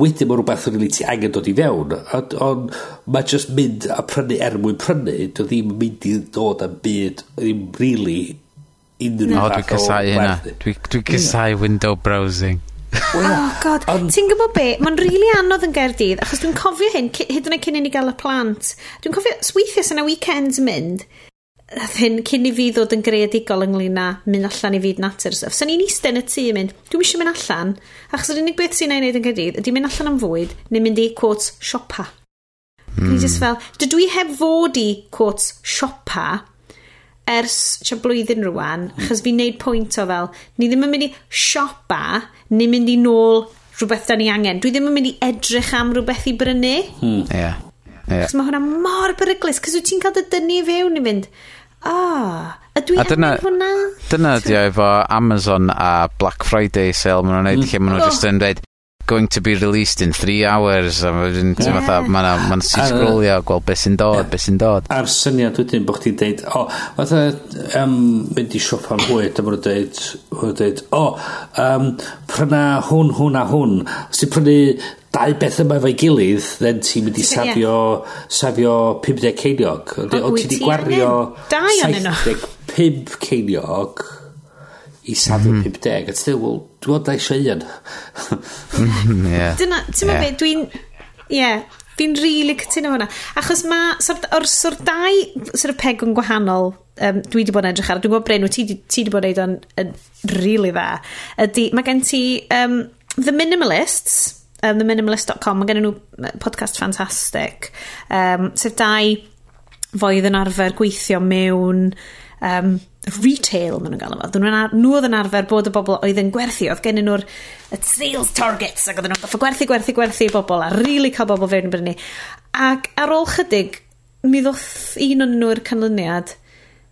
S2: Wedyn mae rhywbeth yn rili ti angen dod i fewn ond on, mae just mynd a prynu er mwyn prynu dwi ddim yn mynd i ddod am byd ddim really unrhyw
S3: no,
S2: fath o
S3: dwi'n casau hynna
S2: mm.
S3: dwi'n dwi casau window browsing.
S1: Oh god,
S2: um,
S1: ti'n gwybod be? Mae'n rili really anodd yn Gaerdydd, achos dwi'n cofio hyn, hyd yn oed cyn i ni gael y plant. Dwi'n cofio, weithiau sy'n y weekends mynd, hyn cyn i fi ddod yn greadigol ynglyn â mynd allan i fyd natur stuff. So ni'n eistedd yn y tŷ yn mynd, dwi'n eisiau mynd allan, achos yr unig beth sy'n ei wneud yn Gaerdydd ydy mynd allan am fwyd, neu mynd i, quotes, siopa. Mm. Ni just fel, dydw i heb fod i, quotes, siopa, ers sia blwyddyn rwan, hmm. achos fi'n neud pwynt o fel, ni ddim yn mynd i siopa, ni mynd i nôl rhywbeth da ni angen. Dwi ddim yn mynd i edrych am rhywbeth i brynu.
S3: Hmm. Yeah.
S1: Yeah. Chos mae hwnna mor beryglus, cos wyt ti'n cael dy dynnu i fewn i fynd, oh, a dwi
S3: a dyna,
S1: hwnna?
S3: Dyna ydi o efo Amazon a Black Friday sale, maen nhw'n neud, hmm. lle maen nhw
S1: oh.
S3: just yn dweud, going to be released in three hours a mae'n yeah. fatha mae'n ma sisgrolio gweld beth sy'n dod yeah. beth sy'n dod
S2: a'r syniad wedyn bod chdi'n deud o oh, fatha um, mynd i siop am bwyd a mae'n deud mae'n deud o oh, um, pryna hwn hwn a hwn os ti'n prynu dau beth yma efo'i gilydd then ti'n mynd i safio yeah. safio 50 ceiniog
S1: ond
S2: ti wedi gwario 75 ceiniog i safio mm 50 a ti wel, dwi'n dweud eisiau un.
S1: Dyna ti'n yeah. dwi'n ie fi'n rili cytuno hwnna. Achos mae sort, o'r sort dau sort of pegwn gwahanol um, dwi wedi bod yn edrych ar dwi'n gwybod Bryn ti, ti wedi bod yn edrych yn rili dda ydy mae gen ti um, The Minimalists um, theminimalist.com, mae gen nhw podcast ffantastig, um, sef dau foedd yn arfer gweithio mewn um, retail maen nhw'n gael efo. Dyn ar, nhw oedd yn arfer bod y bobl oedd yn gwerthu. Oedd gen nhw'r sales targets ac oedd nhw'n goffa gwerthu, gwerthu, gwerthu i bobl a rili really cael bobl fewn yn brynu. Ac ar ôl chydig, mi ddoth un o'n nhw'r canlyniad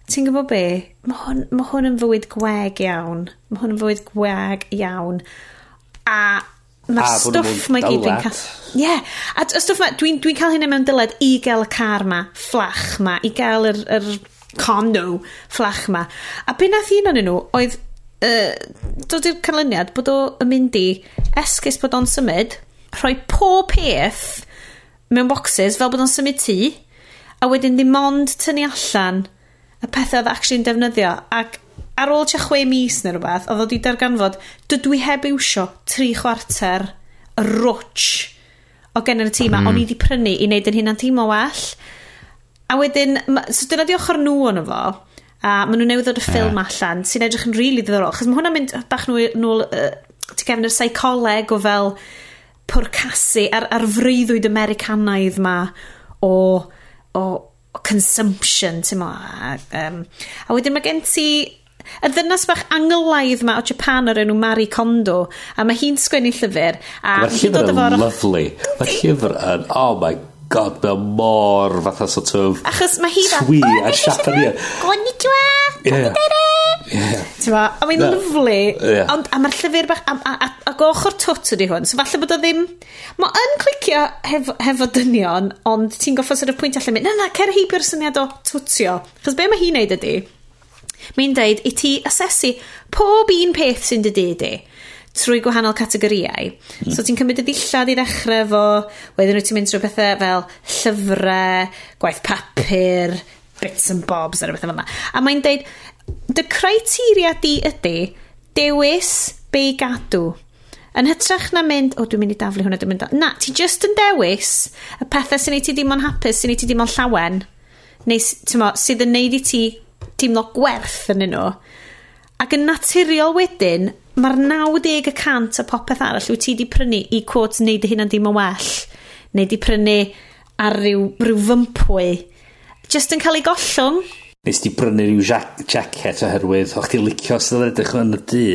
S1: ti'n gwybod be? Mae hwn, ma hwn yn fywyd gweg iawn. Mae hwn yn fywyd gweg iawn. A mae'r stwff mae gyd dwi'n cael... Ie, yeah. a y stwff mae... Dwi'n dwi cael hynny mewn dyled i gael y car ma, fflach ma, i gael yr, yr condo fflach ma. A be nath un o'n nhw oedd uh, dod i'r canlyniad bod o'n mynd i esgus bod o'n symud, rhoi pob peth mewn boxes fel bod o'n symud tŷ, a wedyn ddim ond tynnu allan y pethau oedd actually'n defnyddio. Ac ar ôl tua chwe mis neu rhywbeth, oedd wedi darganfod, dydw i heb iwsio tri chwarter y rwtch o gen y tîm mm. o'n i wedi prynu i wneud yn hynna'n teimlo well. A wedyn, ma, so dyna di ochr nhw ond fo, a maen nhw newydd ddod y ffilm yeah. allan, sy'n edrych yn rili really ddiddorol, chos mae hwnna'n mynd bach nhw nôl, uh, ti gefn yr seicoleg o fel pwrcasu ar, ar freuddwyd Americanaidd ma o, o, o consumption, ti'n mo. A, um, a wedyn mae gen ti y ddynas bach angylaidd ma o Japan o'r enw Mari Kondo a mae hi'n sgwennu llyfr a, a mae'r
S2: llyfr yn lovely mae'r llyfr yn oh my god, mae mor fatha sort of...
S1: Achos mae hi
S2: Twi
S1: oh,
S2: a
S1: Siapania. Konnichiwa! Konnichiwa!
S2: Yeah.
S1: Ti'n ma? A mae'n lyflu.
S2: Yeah.
S1: Ond, a mae'r llyfr bach... A, a, a, goch o'r twt ydi hwn. So falle bod o ddim... Mae yn clicio hef, hefo dynion, ond ti'n goffa sort of pwynt allan mynd, na na, cer heibio'r syniad o twtio. Chos be mae hi'n neud ydi? Mae'n deud, i ti asesu pob un peth sy'n dy di di trwy gwahanol categoriau. Mm. So ti'n cymryd y ddillad i ddechrau fo, wedyn wyt ti'n mynd trwy bethau fel llyfrau, gwaith papur, bits and bobs ar y bethau fel yna. A mae'n deud, dy criteria di ydy dewis be i gadw. Yn hytrach na mynd, o oh, dwi'n mynd i daflu hwnna, dwi'n mynd i... Na, ti just yn dewis y pethau sy'n ei ti dim ond hapus, sy'n ei ti dim ond llawen, neu mo, sydd yn neud i ti teimlo gwerth yn nhw. Ac yn naturiol wedyn, mae'r 90 y cant o popeth arall wyt ti di prynu i quotes neud y hynna'n dim yn well neu di prynu ar ryw, ryw fympwy just yn cael ei gollwng.
S2: Nes di brynu rhyw jacket oherwydd o'ch ti licio sydd yn edrych yn y dŷ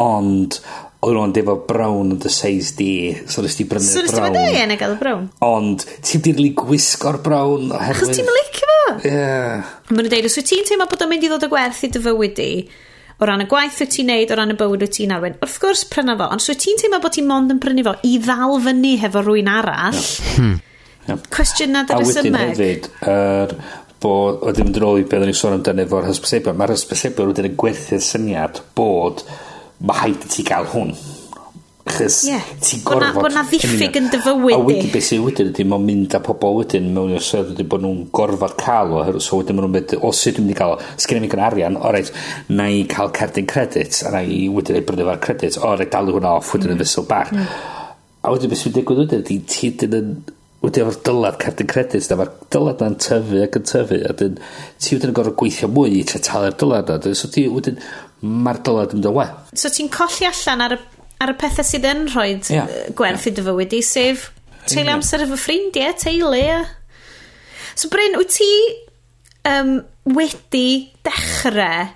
S2: ond oedd nhw'n defo brown yn dy seis di so nes di brynu
S1: so brown. so
S2: nes
S1: di e yn gael y brown?
S2: Ond ti'n di'n rili gwisgo'r brown oherwydd achos
S1: ti'n licio fo.
S2: Yeah.
S1: Mae nhw'n deud os wyt ti'n teimlo bod o'n mynd i ddod o gwerth i dy fywyd di o ran y gwaith wyt ti'n neud, o ran y bywyd wyt ti'n arwen. Wrth gwrs, pryna fo, ond os wyt ti'n teimlo bod ti'n mond yn prynu fo i ddal fyny hefo rwy'n arall,
S2: hmm.
S1: cwestiwn nad
S2: yr
S1: ysymeg.
S2: A
S1: wedyn
S2: hefyd, er, bod, wedyn mynd yn ôl i beth o'n i'n sôn amdano efo'r hysbysebion, mae'r hysbysebion wedyn yn gwerthu'r syniad bod mae haid i ti gael hwn. Chys
S1: yeah. ti
S2: gorfod...
S1: Bod na ddiffyg
S2: yn
S1: dyfywyd
S2: A wedi beth sy'n wedyn ydy, mae'n mynd â pobl wedyn mewn i'r sefyd ydy bod nhw'n gorfod cael o, so wedyn maen nhw'n mynd, o sut dwi'n mynd i gael o, sgynnu mi gan arian, o reit, na i cael cerdyn credit, a na i wedyn ei brynu fo'r credit, o reit, dalu hwnna off wedyn yn mm. fysl bach. Mm. A wedyn beth sy'n digwydd wedyn ydy, ti dyn yn wedyn efo'r dylad cerdyn credit na mae'r dylad na'n tyfu ac yn tyfu a dyn ti wedyn yn gorfod gweithio mwy i tre talu'r dylad na dyn so ti wedyn mae'r dylad yn dod we
S1: so ti'n colli allan ar y ar y pethau sydd yn rhoi yeah. gwerth yeah. i dy fywyd i, sef teulu amser efo ffrindiau, teulu. a... So Bryn, wyt ti um, wedi dechrau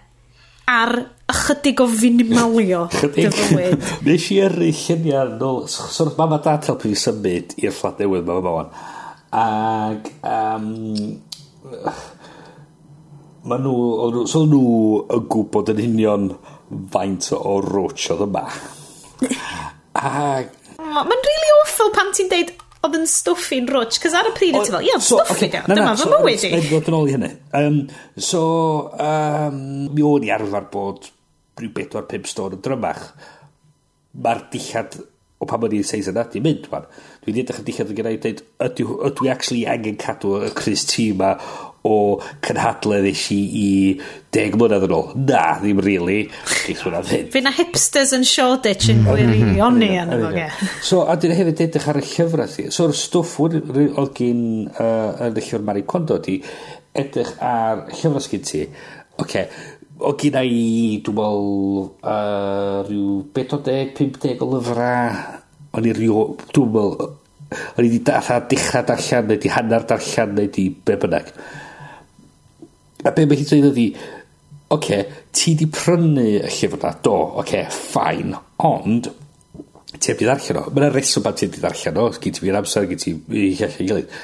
S1: ar ychydig o finimalio dy fywyd?
S2: Nes i yrru lluniau nôl, so mam a dad helpu fi symud i'r fflat newydd mam a Ac, um, ma nhw, so nhw yn gwybod yn union faint o roach oedd yma.
S1: A... Mae'n really awful pan ti'n deud oedd yn stwffi'n rwtch, cos ar y pryd ti'n fel, ia,
S2: stwffi okay,
S1: dyma fy mywyd i.
S2: Dwi'n dod yn hynny. Um, so, um, mi o'n i arfer bod rhyw 4-5 stôn yn drymach. Mae'r dillad o pan mae'n i'n seis yna, di mynd, man. Dwi'n edrych yn dillad yn gennau i dweud, ydw i actually angen cadw y Chris T ma o cynhadledd eisi i deg mlynedd yn ôl. Na, ddim really.
S1: Fe na hipsters yn Shoreditch yn gwirion mhm. ni yn efo
S2: So, a dyn hefyd edrych ar y llyfrau thi. So'r stwff oedd gen uh, yn y llyfr Mari Kondo di, edrych ar llyfrau sgyn ti. Oce, o gyda i, dwi'n meddwl, uh, rhyw 40-50 o lyfrau. O'n i rhyw, dwi'n meddwl, o'n i wedi darllen, dechrau darllen, neu di hanner darllen, neu di be bynnag. A be mae hi'n dweud ydi, oce, okay, ti di prynu y llyfr na, do, oce, okay, ffain, ond ti heb di ddarllen o. Mae'n reswm pan ti heb di ddarllen o, gyd ti fi'n amser, gyd ti i allan gilydd.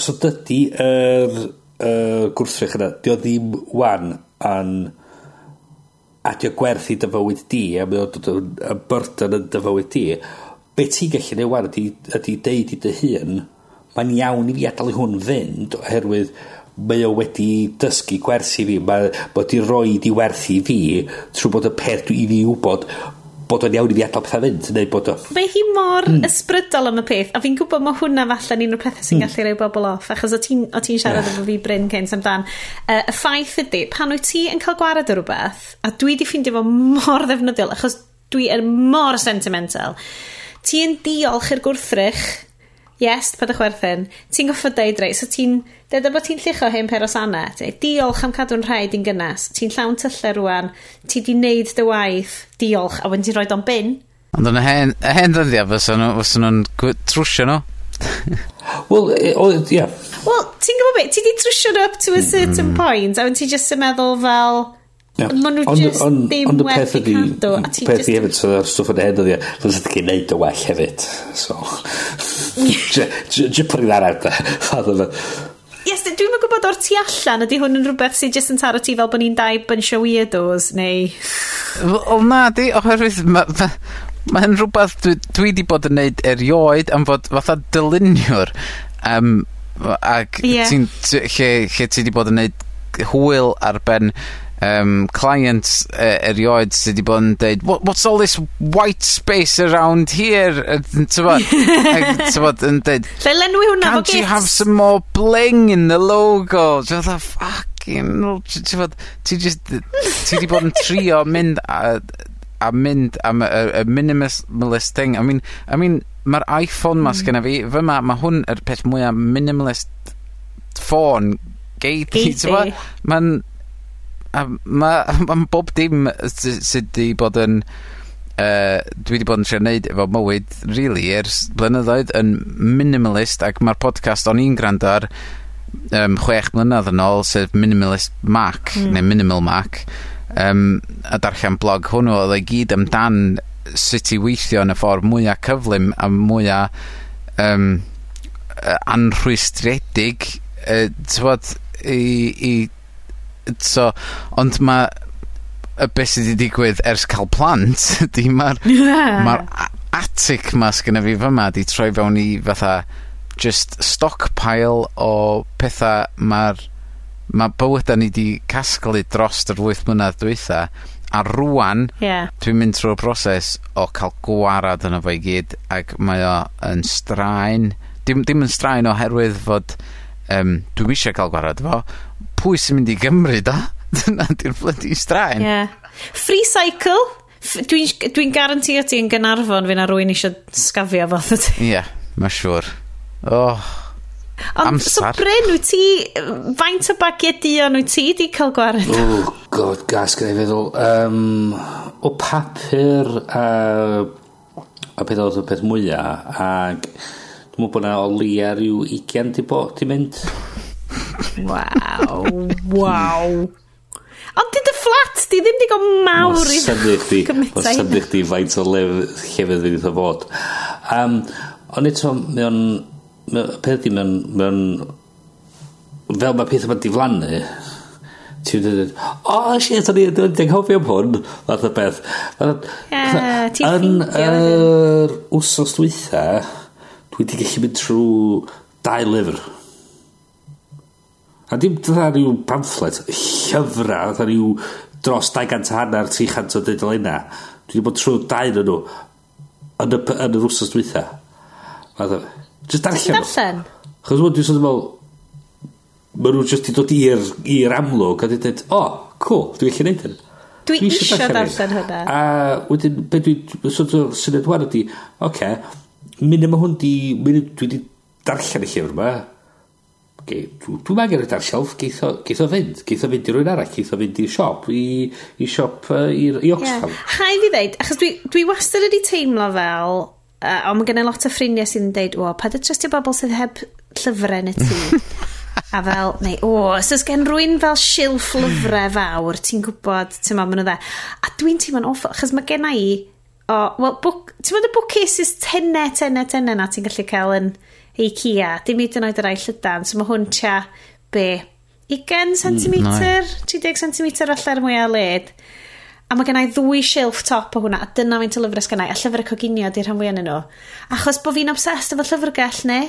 S2: So dydy yr er, er, gwrthrych yna, di o ddim wan yn a di o gwerth i dyfywyd di, a mae o dod yn byrdan yn dyfywyd di, be ti'n gallu neud wan ydy, ydy deud i dy hun, mae'n iawn i fi adael i hwn fynd, oherwydd mae o wedi dysgu gwersi fi, mae bod i roi di werthu fi trwy bod y peth dwi i fi wybod bod o'n iawn i fi adael pethau fynd, neu bod o...
S1: mae hi mor mm. ysbrydol am y peth, a fi'n gwybod mae hwnna falle un o'r pethau sy'n mm. gallu rhoi bobl off, achos o ti'n ti siarad efo fi Bryn Cynt amdan. Uh, y ffaith ydy, pan wyt ti yn cael gwared o rhywbeth, a dwi di ffeindio fo mor ddefnyddiol, achos dwi yn mor sentimental, ti'n diolch i'r gwrthrych yes, pad y chwerthin, ti'n goffo deud rei, so ti'n, deda bod ti'n llicho hyn per o sana, diolch am cadw'n rhaid i'n gynnas, ti'n llawn tyllau rwan, ti di wneud dy waith, diolch, a wedyn ti'n rhoi o'n bin.
S3: Ond yn y hen, y hen ddyddiau, fysa'n nhw'n trwsio nhw?
S2: Wel, e, ie.
S1: Wel, ti'n gwybod beth, ti di trwsio nhw up to a certain mm. point, a wedyn ti just yn meddwl fel,
S2: Yeah.
S1: Ma' nhw just
S2: on,
S1: ddim
S2: on, on
S1: werth i cadw. Ond y
S2: peth i hefyd, so stwff yn hen ydi, fydda ti'n cael neud y well hefyd. So, just putting da. out fe.
S1: Yes, dwi'n yn gwybod o'r tu allan, ydy hwn yn rhywbeth sydd jyst yn taro ti fel bod ni'n dau bunch o weirdos, neu...
S3: Wel na, di, oherwydd mae hyn rhywbeth dwi, dwi di bod yn neud erioed am fod fatha dyluniwr um, ac
S1: yeah.
S3: ti'n lle, lle ti di bod yn neud hwyl ar ben um, clients uh, e, erioed sydd wedi bod yn deud wha- what's all this white space around here? Yy t'mod ag t'mod yn deud...
S1: 'Llai lenwi hwnna efo
S3: ...can't you have some more bling in the logo? Ti fatha ffycin 'ell t- t'mod ti just, ti 'di bod yn trio mynd a a mynd am y y minimalist thing. I mean I mean mae'r Iphone 'ma hmm. sgenna fi fy ma' mae hwn yr peth mwyaf minimalist ffôn
S1: gei
S3: di t'mo'? Ma'n A ma' am bob dim sy sy 'di bod yn uh, dwi wedi bod yn trio neud efo mywyd really ers blynyddoedd yn minimalist ac mae'r podcast o'n i'n gwrando ar um, chwech mlynedd yn ôl sef Minimalist mac mm. neu Minimal mac um, a darllen blog hwnnw oedd ei gyd amdan sut i weithio yn y ffordd mwyaf cyflym a mwyaf um, yy anrhwystredig uh, t'mod i i so, ond mae y beth sydd wedi digwydd ers cael plant ydi mae'r Ie. ...ma'r a- atig 'ma sgynna fi fyma 'di troi fewn i fatha just stockpile o pethau mae'r mae bywydau ni 'di casglu dros yr wyth mlynedd dwytha, a rwan
S1: Ie.
S3: ...dwi'n mynd trwy'r broses o cael gwarad yno fo i gyd, ac mae o yn straen. Dim dim yn straen oherwydd fod um, dwi'n eisiau cael gwarad fo pwy sy'n mynd i Gymru da? Dyna di'r blydi straen.
S1: Ie. Yeah. Free cycle. Dwi'n dwi, dwi garantio ti yn Gynarfon fyna rwy'n eisiau sgafio fath o ti.
S3: Ie, yeah, mae siŵr. Oh,
S1: Ond, amser.
S3: so
S1: Bryn, wyt ti, faint o bagiau dion wyt ti di cael gwared?
S2: O, oh, god, gas gyda'i feddwl. Um, o papur a, a peth oedd y peth mwyaf, ac dwi'n meddwl bod yna o leia rhyw 20 di bod, di mynd.
S1: Waw, waw. Ond dyd y fflat di ddim digon mawr i
S2: Mae'n symud chdi faint o lef, llefydd fydd eitha fod. Um, ond eto, mae o'n... Peth di, mae o'n... Fel mae pethau mae'n diflannu, ti'n dweud, o, oh, shit, o'n i'n anghofio am hwn, fath o beth. Yn yr wsos dwytha, dwi wedi gallu mynd trwy dau lyfr. A dim dda rhyw pamphlet, llyfra, dda rhyw dros 200 hanner, 300 o dudalena. Dwi wedi bod trwy dain yn nhw yn y, yn yr wsos dwytha. A dda, Just darllen.
S1: Darllen?
S2: Chos mwyn dwi'n sôn fel, maen nhw jyst i dod i'r amlwg a dwi'n dweud, o, oh, cool, dwi'n gallu neud hyn.
S1: Dwi,
S2: dwi eisiau
S1: darllen hynna.
S2: A wedyn, be dwi'n sôn o'r syniad wan ydi, oce, okay, mynd yma hwn di, mynd, dwi wedi darllen y llyfr yma, Dwi'n ma'n gyrraedd ar shelf, geith o, geith o fynd. Geith o fynd i rwy'n arall, geith o fynd i'r siop, i, i siop uh, i, i Oxfam.
S1: Yeah. Haid i ddeud, achos dwi, dwi wastad wedi teimlo fel, uh, ond mae gen i lot o ffrindiau sydd yn deud, o, pa dy trystio bobl sydd heb llyfrau yn y tŷ a fel, neu, o, os oes gen rwy'n fel silff lyfrau fawr, ti'n gwybod, ti'n ma, maen nhw dde. A dwi'n teimlo'n awful, achos mae gen i, o, wel, ti'n meddwl y bwcus is tenne, tenne, tenne na ti'n gallu cael yn... In Ikea. Dim hyd yn oed yr ail llydan. So mae hwn tia be? 20 cm? 30 cm allar mwy o led. A mae gennau ddwy shelf top o hwnna, a dyna mae'n lyfrau sgennau, a llyfrau coginio di'r rhan fwy yn nhw. Achos bod fi'n obsessed efo llyfrgell ne,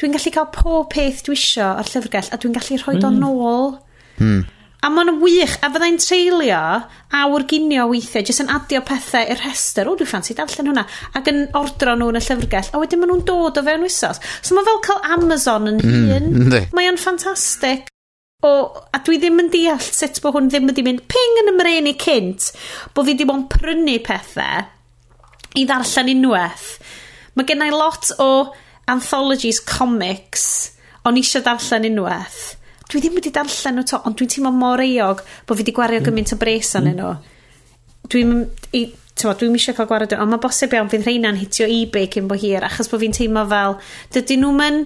S1: dwi'n gallu cael pob peth dwi isio o'r llyfrgell, a dwi'n gallu rhoi mm. o'n ôl. Mm. A mae'n wych, a fyddai'n treulio awr ginio weithiau, jyst yn adio pethau i'r rhestr, o, dwi'n ffansi darllen hwnna, ac yn ordro nhw yn y llyfrgell, a wedyn maen nhw'n dod o fewn wisos. So mae fel cael Amazon yn mm, hun.
S3: Mm,
S1: mae o'n ffantastig. O, a dwi ddim yn deall sut bod hwn ddim wedi mynd ping yn ymreni cynt, bod fi ddim ond prynu pethau i ddarllen unwaith. Mae gennau lot o anthologies comics o'n eisiau darllen unwaith dwi ddim wedi darllen nhw to, ond dwi'n teimlo mor eog bod fi wedi gwario mm. gymaint o bres arnyn mm. nhw. Dwi'n... Tewa, dwi'n eisiau cael gwared ond mae bosib iawn fydd rheina'n hitio ebay cyn bo hir, achos bod fi'n teimlo fel, dydyn nhw'n yn,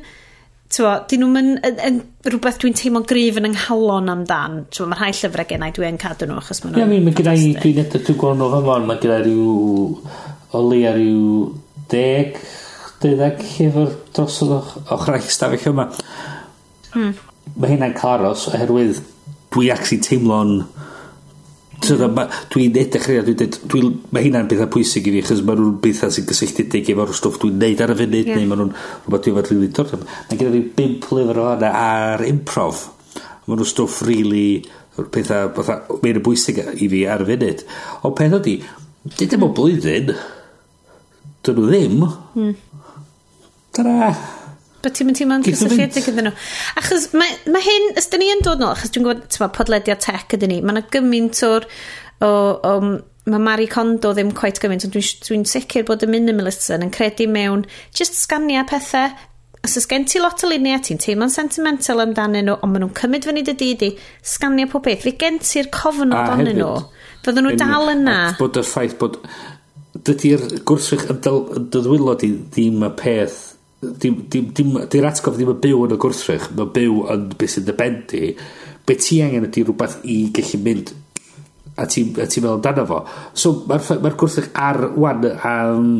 S1: tewa, dyn nhw'n yn, yn, yn, rhywbeth dwi'n teimlo'n gryf yn ynghalon amdan, tewa, mae rhai llyfrau gennau dwi'n cadw nhw, achos maen nhw'n...
S2: Ie, mae gyda i, dwi'n edrych, dwi'n gweld nhw fan mae gyda rhyw, o leia rhyw deg, deuddeg llyfr dros o'ch rhaid stafell yma. Hmm mae hynna'n caros oherwydd dwi actually teimlo'n dwi'n edrych ar dwi'n dweud dwi, mae hynna'n bethau pwysig i fi chos mae nhw'n bethau sy'n gysylltiedig efo'r stwff dwi'n neud ar y funud yeah. neu mae nhw'n rhywbeth dwi'n fod rili dod mae gen i fi bimp lyfr o hana ar improv. Mae nhw'n stwff rili pethau mae'n bwysig i fi ar y funud. Ond peth ydi dyd ddim o blwyddyn. Dyn nhw ddim. Mm. ta-ra!
S1: bod ti'n mynd i'n cysylltiedig iddyn nhw. Achos mae, mae hyn, os dyn ni yn dod nôl, achos dwi'n gwybod, ti'n podlediau tech ydyn ni, mae yna gymaint o'r, o, o, mae Mari Kondo ddim quite gymaint, ond dwi'n dwi, sicr bod y minimalist yn credu mewn just sganiau pethau, os ys gen ti lot o luniau, ti'n teimlo'n sentimental amdanyn nhw, ond maen nhw'n cymryd fyny dy di di, pob beth, fi gen ti'r cofnod ah, onyn nhw. Fydden nhw dal yna.
S2: Bod y ffaith bod dydy'r gwrsych y dyddwylo di ddim y peth di'r atgof ddim yn byw yn y gwrthrych, mae'n byw yn beth sy'n dybendi, be ti angen ydy rhywbeth i gallu mynd a ti'n ti meddwl amdano fo. So mae'r mae gwrthrych ar wan am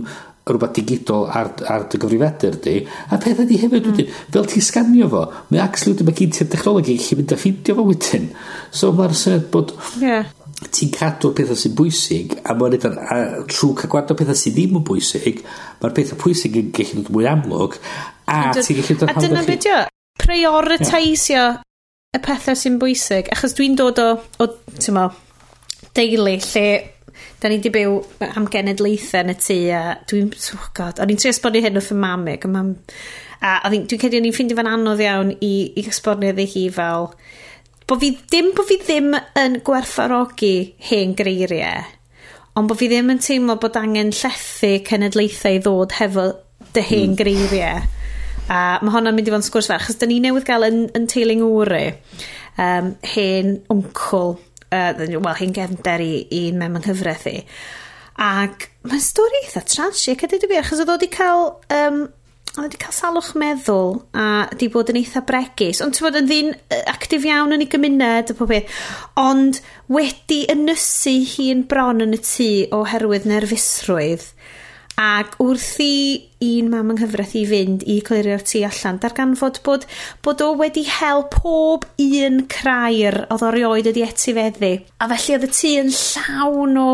S2: rhywbeth digidol ar, ar dy gyfrifedur di, a peth ydy hefyd mm. wedyn, fel ti'n sganio fo, mae actually wedyn mae gen ti'r dechnoleg i gallu mynd a ffindio fo wedyn. So mae'r syniad bod... Yeah ti'n cadw pethau sy'n bwysig a mae'n edrych trwy cael gwrando pethau sy'n ddim yn bwysig mae'r pethau pwysig yn gallu dod mwy amlwg a ti'n gallu dod
S1: a dyna beth yw prioritisio y pethau sy'n bwysig achos dwi'n dod o, o ti'n mo deulu lle da ni wedi byw am genedlaethau yn y tŷ a dwi'n oh god o'n i'n trio esbonio hyn wrth y mamig a, mam, a dwi'n credu o'n i'n ffeindio fan anodd iawn i, i esbonio ddi hi fel bo fi ddim bo fi ddim yn gwerthfarogi hen greiriau, ond bo fi ddim yn teimlo bod angen llethu cenedlaethau i ddod hefo dy hen mm. greiriau. A mae hwnna'n mynd i fod yn sgwrs fer, achos da ni newydd gael yn, yn teiling wry, um, hen wncl, uh, wel, hen gefnder i un mewn nghyfraith i. Ac mae'n stori eitha trasig, a dweud i fi, achos oedd wedi cael um, oedd wedi cael salwch meddwl a wedi bod yn eitha bregus. Ond ti'n bod yn ddyn actif iawn yn ei gymuned y pob beth. Ond wedi ynysu hi'n bron yn y tŷ oherwydd nerfusrwydd. Ac wrth i un mam yng nghyfraith i fynd i clirio'r tŷ allan, darganfod bod, bod o wedi hel pob un crair oedd o rioed wedi etifeddu. A felly oedd y tŷ yn llawn o...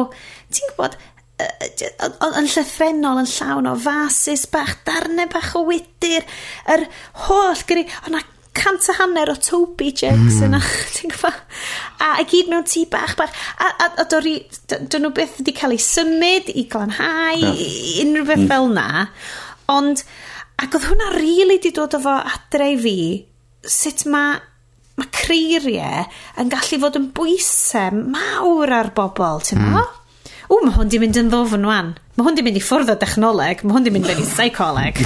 S1: Ti'n gwybod, yn llythrenol yn llawn o fasus bach darnau bach o wydyr yr holl gyrru o'na cant a hanner o Toby Jigs mm. yna ti'n gwybod a, a gyd mewn tŷ bach bach a, a, a dori dyn nhw beth wedi cael ei symud i glanhau no. unrhyw beth mm. fel na ond ac oedd hwnna rili really di dod o fo adre i fi sut mae mae creiriau yn gallu fod yn bwysau mawr ar bobl, ti'n mm ww, mae hwn di mynd yn ddofn wan. Mae hwn di mynd i ffwrdd o dechnoleg, mae hwn di mynd i psycholeg.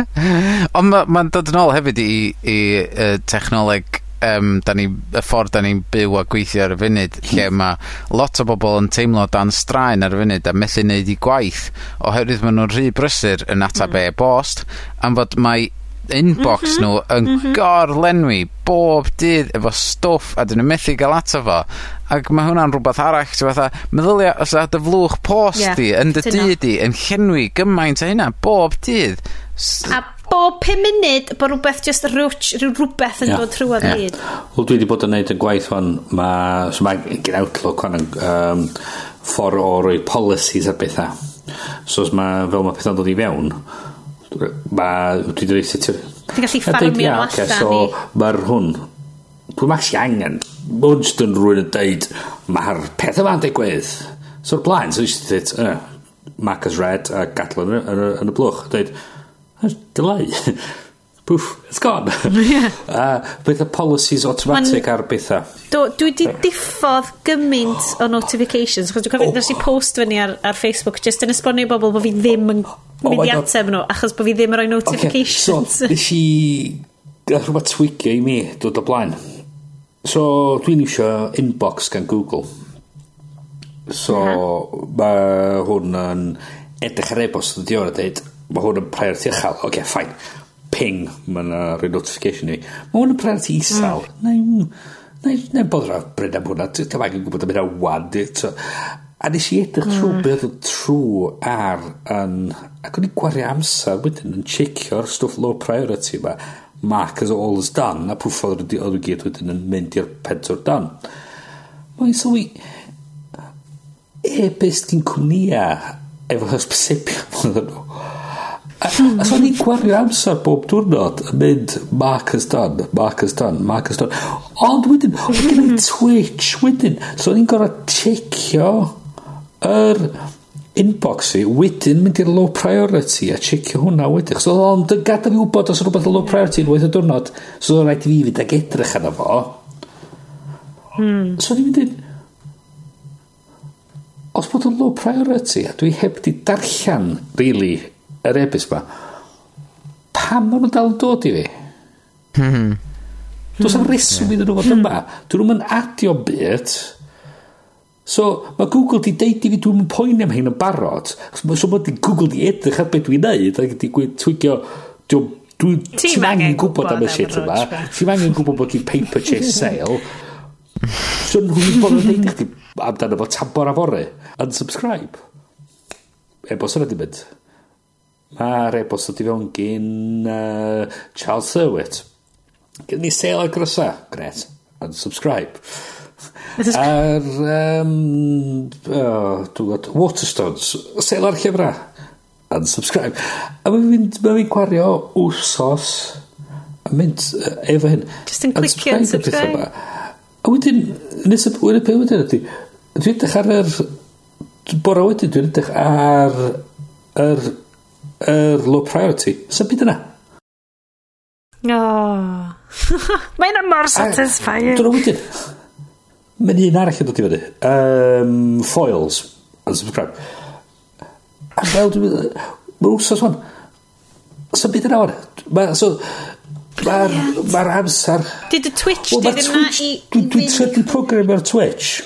S3: Ond mae'n ma dod yn ôl hefyd i, i uh, technoleg um, da ni, y ffordd da ni'n byw a gweithio ar y funud, lle hmm. mae lot o bobl yn teimlo dan straen ar y funud a methu wneud i gwaith, oherwydd maen nhw'n rhy brysur yn atab mm. e-bost, am fod mae inbox mm -hmm, nhw yn mm -hmm. gorlenwi bob dydd efo stwff a 'dyn nw methu gael ato fo ac mae hwnna'n rhywbeth arall ti'n fatha meddylia os a dy flwch post... yeah, ...di yn dy dydd di yn llenwi gymaint o hynna bob dydd s-
S1: a bob 5 munud bod rhywbeth just rwch, rhywbeth yn yeah. dod trwodd yeah. hyd.
S2: Wel, dwi wedi bod yn neud yn gwaith fan, mae so mae gen Outlook fan um, ffordd o roi policies a bethau. So, mae fel mae pethau'n dod i fewn, mae dwi wedi reisio
S1: ti'n gallu ffarmio allan
S2: so. Mae'r hwn, pwy mae'n si angen? Mae'n jyst yn rwy'n yn deud, mae'r peth yma'n digwydd. so'r blaen, so eisiau dweud, uh, Mac as red a gadl yn, yn, yn y blwch. Dweud, dylai. Poof, it's gone. Yeah. uh, beth y policies automatic ar bethau.
S1: Do, dwi di diffodd gymaint o notifications, chos dwi'n cofio oh. nes i post fyny ar, ar Facebook, just yn esbonio bobl bod fi ddim yn oh mynd i ateb nhw, achos bod fi ddim yn rhoi notifications.
S2: Okay. So, nes i rhywbeth twigio i mi dod o blaen. So, dwi'n eisiau inbox gan Google. So, Aha. mae hwn yn edrych ar e-bost yn diwrnod a dweud, mae hwn yn priority uchel. Oce, okay, fine Ping, mae yna rhoi notification i. Mae hwn yn priority isal. Mm. Neu, neu, bod rhaid bryd am hwnna. ti'n fawr yn gwybod am hynna wan. A nes i edrych mm. trwy beth oedd trw ar yn... Ac o'n i gwario amser wedyn yn checio'r stwff low priority yma. Mark as all is done. A pwff oedd nhw gyd wedyn yn mynd i'r pedwar dan. Mae'n sylwi... E-bus gyn cwmnia e efo hysbysebio fel nhw. A hmm. so ni'n gwario amser bob diwrnod yn mynd Mark has done, Mark has done, Mark has done. Ond wedyn, oedd gen i hmm. Twitch wedyn. So ni'n gorau checio yr inbox i wedyn mynd i'r low priority a checio hwnna wedyn so ond gadael fi wybod os rhywbeth o low priority yn weithio diwrnod so oedd rhaid i fi fynd ag edrych yna fo hmm. so ni'n mynd i os bod yn low priority a dwi heb di darllen really yr ebys ma pam maen nhw'n dal yn dod i fi -hmm. Does am reswm iddyn nhw fod hmm. yma. Dyn nhw'n adio byd. So, mae Google di deud i fi dwi'n poen am hyn yn barod. So, mae Google di edrych ar beth dwi'n neud. Ac di twigio, dwi'n
S1: dwi,
S2: ti
S1: angen
S2: gwybod am y shit yma. Ti'n angen gwybod bod gen paper chase sale. so, nhw'n bod yn deud i chdi amdano fo tambor a fore. Unsubscribe. E-bost yna di mynd. Mae'r e-bost ydi fewn gyn uh, Charles Serwitt. Gyn ni sale ar grysa. Gret. Unsubscribe. Unsubscribe. Ar, um, oh, dwi'n gwybod, Waterstones, sel ar llyfrau, unsubscribe. A mae'n mynd, mae'n mynd gwario wrsos, a mynd uh, efo hyn.
S1: Just yn clicio
S2: unsubscribe. A wedyn, nes y wedyn pe wedyn ydy, dwi'n edrych ar yr, bora wedyn, dwi'n edrych ar yr, yr low priority. Sa'n byd yna?
S1: Oh. Mae'n mor satisfying.
S2: Dwi'n wedyn, Mae'n un arall yn dod i fyny. Um, foils. Unsubscribe. A fel dwi'n... Mae'n wsos hwn. Sa'n byd yn awr. Mae... So, Mae'r ma amser...
S1: Did y Twitch,
S2: well,
S1: di dy na i...
S2: Dwi'n trydu program ar Twitch.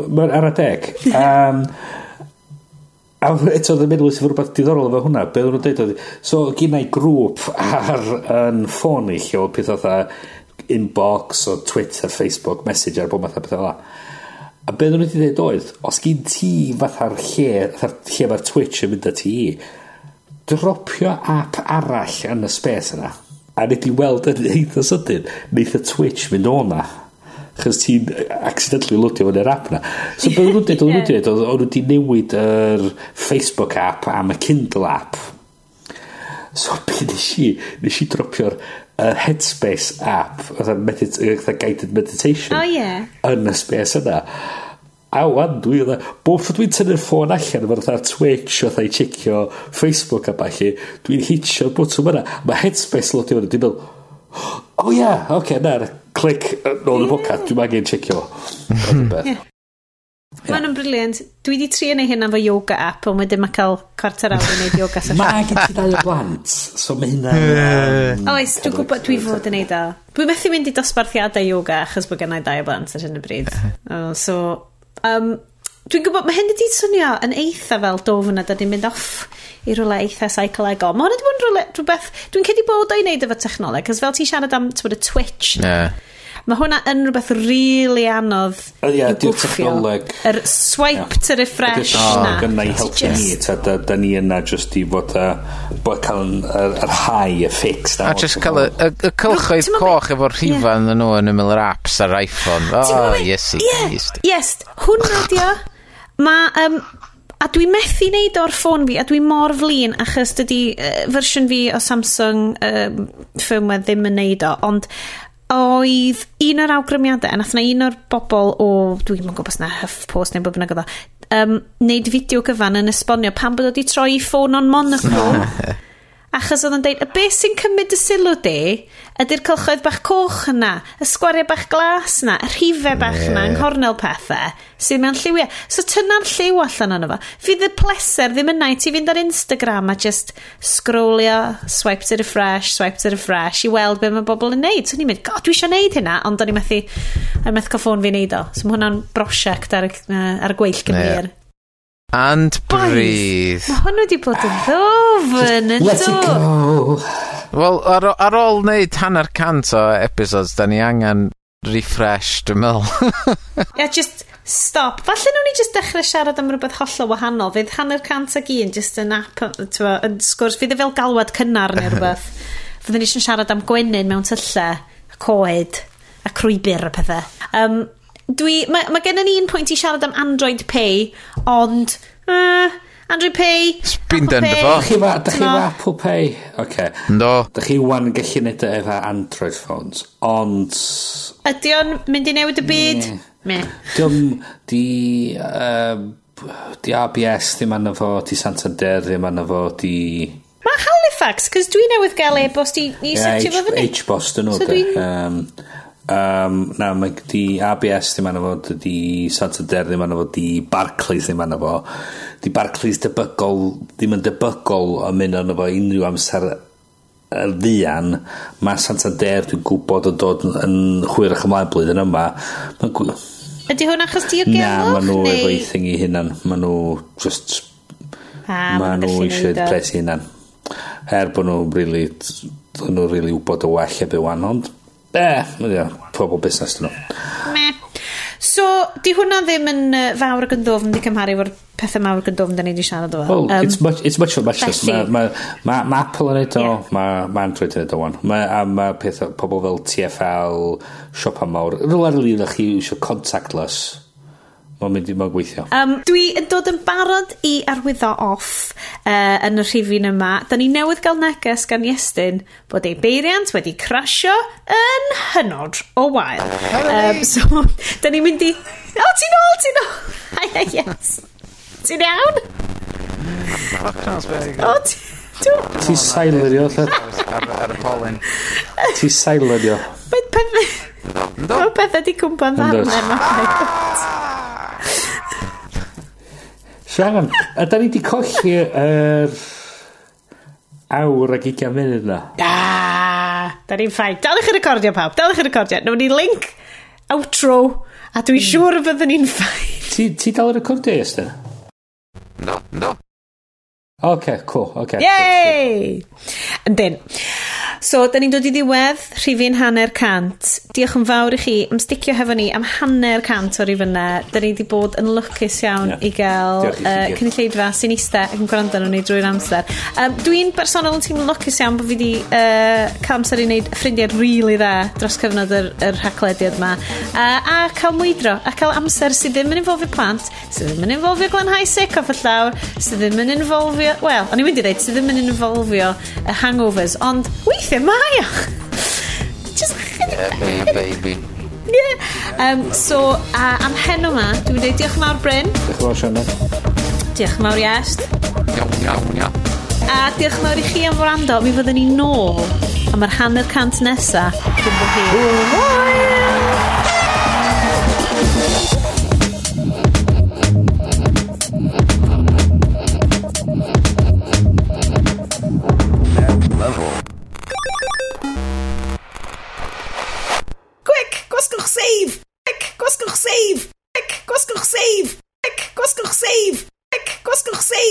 S2: Mae'n ar y deg. Um, a eto ddim yn wyth rhywbeth diddorol efo hwnna. Be oedd nhw'n dweud oedd... So, gynnau grŵp ar yn ffôn i lle o pethau inbox o Twitter, Facebook, Messenger, bob math o bethau fel A be nhw wedi dweud oedd, os gyn ti fatha'r lle, fatha'r lle mae'r Twitch yn mynd at i, dropio app arall yn y space yna. A nid i weld yn eitha sydyn, neith y Twitch mynd o'na. Chos ti'n accidentally lwtio fyny'r app na. So beth nhw'n dweud, oedd, nhw'n dweud, o'n nhw wedi newid yr Facebook app am y Kindle app. So be nes i? Nes i dropio'r uh, Headspace app, fatha medit guided meditation.
S1: O, oh, ie. Yeah.
S2: Yn y space yna. A wan, dwi oedd bob tro dwi'n tynnu'r ffôn allan, mae'n rhaid Twitch, oedd ei checio Facebook a balli, dwi'n hitio'r bwtwm yna. Mae Headspace lodio fyny, dwi'n meddwl, o oh, ia, yeah, oce, okay, na, clic, nôl y bocad, dwi'n angen checio.
S1: Mae nhw'n briliant. Dwi wedi trio neu hynna fo yoga app, ond wedyn mae cael cwarter awr i wneud yoga session.
S2: mae gen ti ddau o blant, so mae hynna...
S1: Oes, dwi'n gwybod dwi fod yn neud o. Dwi'n methu mynd i dosbarthiadau yoga, achos bod gennau dau o blant ar hyn y bryd. Oh, so, um, dwi'n gwybod, mae hyn wedi swnio yn eitha fel dofn a da ni'n mynd off i rhywle eitha seicolegol. Mae hwn wedi bod yn rhywbeth... Dwi'n cedi bod o'i wneud efo technoleg, cos fel ti'n siarad am, ti'n bod y Twitch...
S3: Yeah
S1: Mae hwnna yn rhywbeth really anodd
S2: uh, yeah,
S1: i gwffio. Yr swipe yeah. to refresh
S2: oh,
S1: na.
S2: Gynna i helpu ni. Ta, da, ni yna just i fod a, bod cael yr high y fix.
S3: A just cael y, y, y cylchoedd coch efo'r rhifan yn nhw yn ymwyl yr apps ar iPhone. Oh, yes, yes.
S1: Yes, hwnna dio. Mae, um, a dwi methu wneud o'r ffôn fi a dwi mor flin achos dydy uh, fersiwn fi o Samsung um, firmware ddim yn neud o ond oedd un o'r awgrymiadau, a nath na un o'r bobl o, dwi'n yn gwybod os na HuffPost neu bod bynnag oedd o, um, neud fideo gyfan yn esbonio pan bod wedi troi i ffôn on monochrome. Achos oedd yn deud, y beth sy'n cymryd y sylw di, ydy'r cylchoedd bach coch yna, y sgwariau bach glas yna, y rhifau bach yna, yng nghornel pethau, sy'n mewn lliwiau. So tyna'r lliw allan ono fo. Fydd y pleser ddim yna i ti fynd ar Instagram a just scrollio, swipe to refresh, swipe to refresh, i weld be mae bobl yn neud. So ni'n mynd, god, dwi eisiau neud hynna, ond o'n i'n methu, o'n methu cael ffôn fi neud o. So mae hwnna'n brosiect ar, ar y gweill gymryd.
S3: And breathe.
S1: Mae ma' hwn wedi bod yn ddofn, yn
S2: Let it go.
S3: Wel, ar, o- ar ôl wneud hanner cant o episodes, da ni angen refresh, dwi'n meddwl.
S1: Ia, just stop. Falle nhw'n ni just dechrau siarad am rhywbeth hollol wahanol. Fydd hanner cant ag un just yn app, tywa, yn sgwrs. Fydd e fel galwad cynnar neu rhywbeth. Fyddwn ni eisiau siarad am gwenyn mewn tyllau, a coed, a crwybr a pethau. Um, Dwi, mae, mae gen i'n un pwynt i siarad am Android Pay, ond... Uh, Android Pay, Sbi'n
S3: den
S1: Pay.
S3: fo.
S2: Dych chi fa, dych chi fa Apple Pay. Oce.
S3: Okay. No.
S2: Dych chi wan yn gallu neud e efo Android phones, ond...
S1: Ydy o'n mynd i newid y byd? Me.
S2: Diolch, di... Um, di ABS ddim anna fo, di Santander ddim anna fo, di...
S1: Mae Halifax, cos dwi newydd gael e-bost i, i
S2: yeah,
S1: setio fo fyny.
S2: H-bost yn nhw.
S1: So dwi'n...
S2: Um, Um, na, mae di ABS ddim anna fo, di Santander ddim anna fo, di Barclays ddim anna fo. Di Barclays debygol, ddim yn debygol yn mynd anna fo unrhyw amser y ddian. Mae Santander dwi'n gwybod yn dod yn chwyrach ymlaen blwyddyn yma. Mae'n Mae...
S1: Ydy hwn achos diogelwch?
S2: Na, maen nhw
S1: neu...
S2: efo eithing i hunan. Maen nhw just...
S1: Ah,
S2: maen nhw eisiau pres i hunan. Er bod nhw'n really, nhw really wybod y well ebyn e wan, ond Eh, pobl busnes dyn nhw.
S1: Me. So, di hwnna ddim yn uh, fawr ag yn ddofn di cymharu efo'r pethau mawr ag yn ddofn da ni wedi siarad o fel.
S2: Well,
S1: um,
S2: it's, much, it's much of much. less. Mae ma, ma, ma Apple yn edo,
S1: yeah.
S2: mae ma Android yn edo wan. Mae a ma pethau pobl fel TFL, siopa mawr. Rwy'n rili chi eisiau contactless Mae'n mynd i mae'n gweithio.
S1: Um, dwi yn dod yn barod i arwyddo off uh, yn y rhifin yma. Da ni newydd gael neges gan Iestyn bod ei beiriant wedi crasio yn hynod o wael. Um, so, da ni'n mynd i... O, ti'n ôl, ti'n ôl! Hi, yes. Ti'n iawn? o, oh, ti'n...
S2: Ti sailerio, lle?
S3: Ar y polyn.
S2: Ti sailerio.
S1: Mae'n peth... Mae'n peth ydi cwmpan ddarn yma.
S2: Sian, a da ni di colli yr... awr ag 20 munud na.
S1: Da! Da ni'n ffaith. Dalwch i'r recordio pawb, dalwch i'r recordio. Nawr ni link outro a dwi'n siŵr y byddwn ni'n ffaith.
S2: Ti, ti dal y recordio, Esther?
S3: No, no.
S2: Okay, cool. Okay.
S1: Yay! And then So, da ni'n dod i ddiwedd rhifin hanner cant. Diolch yn fawr i chi am sticio hefo ni am hanner cant o'r rifynau. Da ni wedi bod yn lwcus iawn
S2: yeah.
S1: i gael uh, cynulleidfa sy'n eista ac yn gwrando nhw'n ni drwy'r amser. Um, Dwi'n bersonol yn teimlo'n lwcus iawn bod fi wedi uh, cael amser i wneud ffrindiau rili really dda dros cyfnod yr, yr haclediad yma. Uh, a cael mwydro, a cael amser sydd ddim yn involfio plant, sydd ddim yn involfio glanhau sic off y llawr, sydd ddim yn involfio... Wel, o'n i'n mynd i ddweud, sydd ddim yn involfio uh, hangovers, ond weithio lle mae o? Just...
S3: Yeah, baby.
S1: Yeah. Um, so, uh, am hen yma, dwi'n dweud diolch mawr Bryn.
S2: Diolch mawr Sianed.
S1: Diolch mawr Iest.
S3: Iawn, iawn, iawn.
S1: A diolch mawr i chi am wrando. Mi fyddwn ni nôl am yr hanner cant nesa. Dwi'n bod hi. Hwyl! Save. Ek kos save! receive. Ek save! kan receive. save! kos kan save!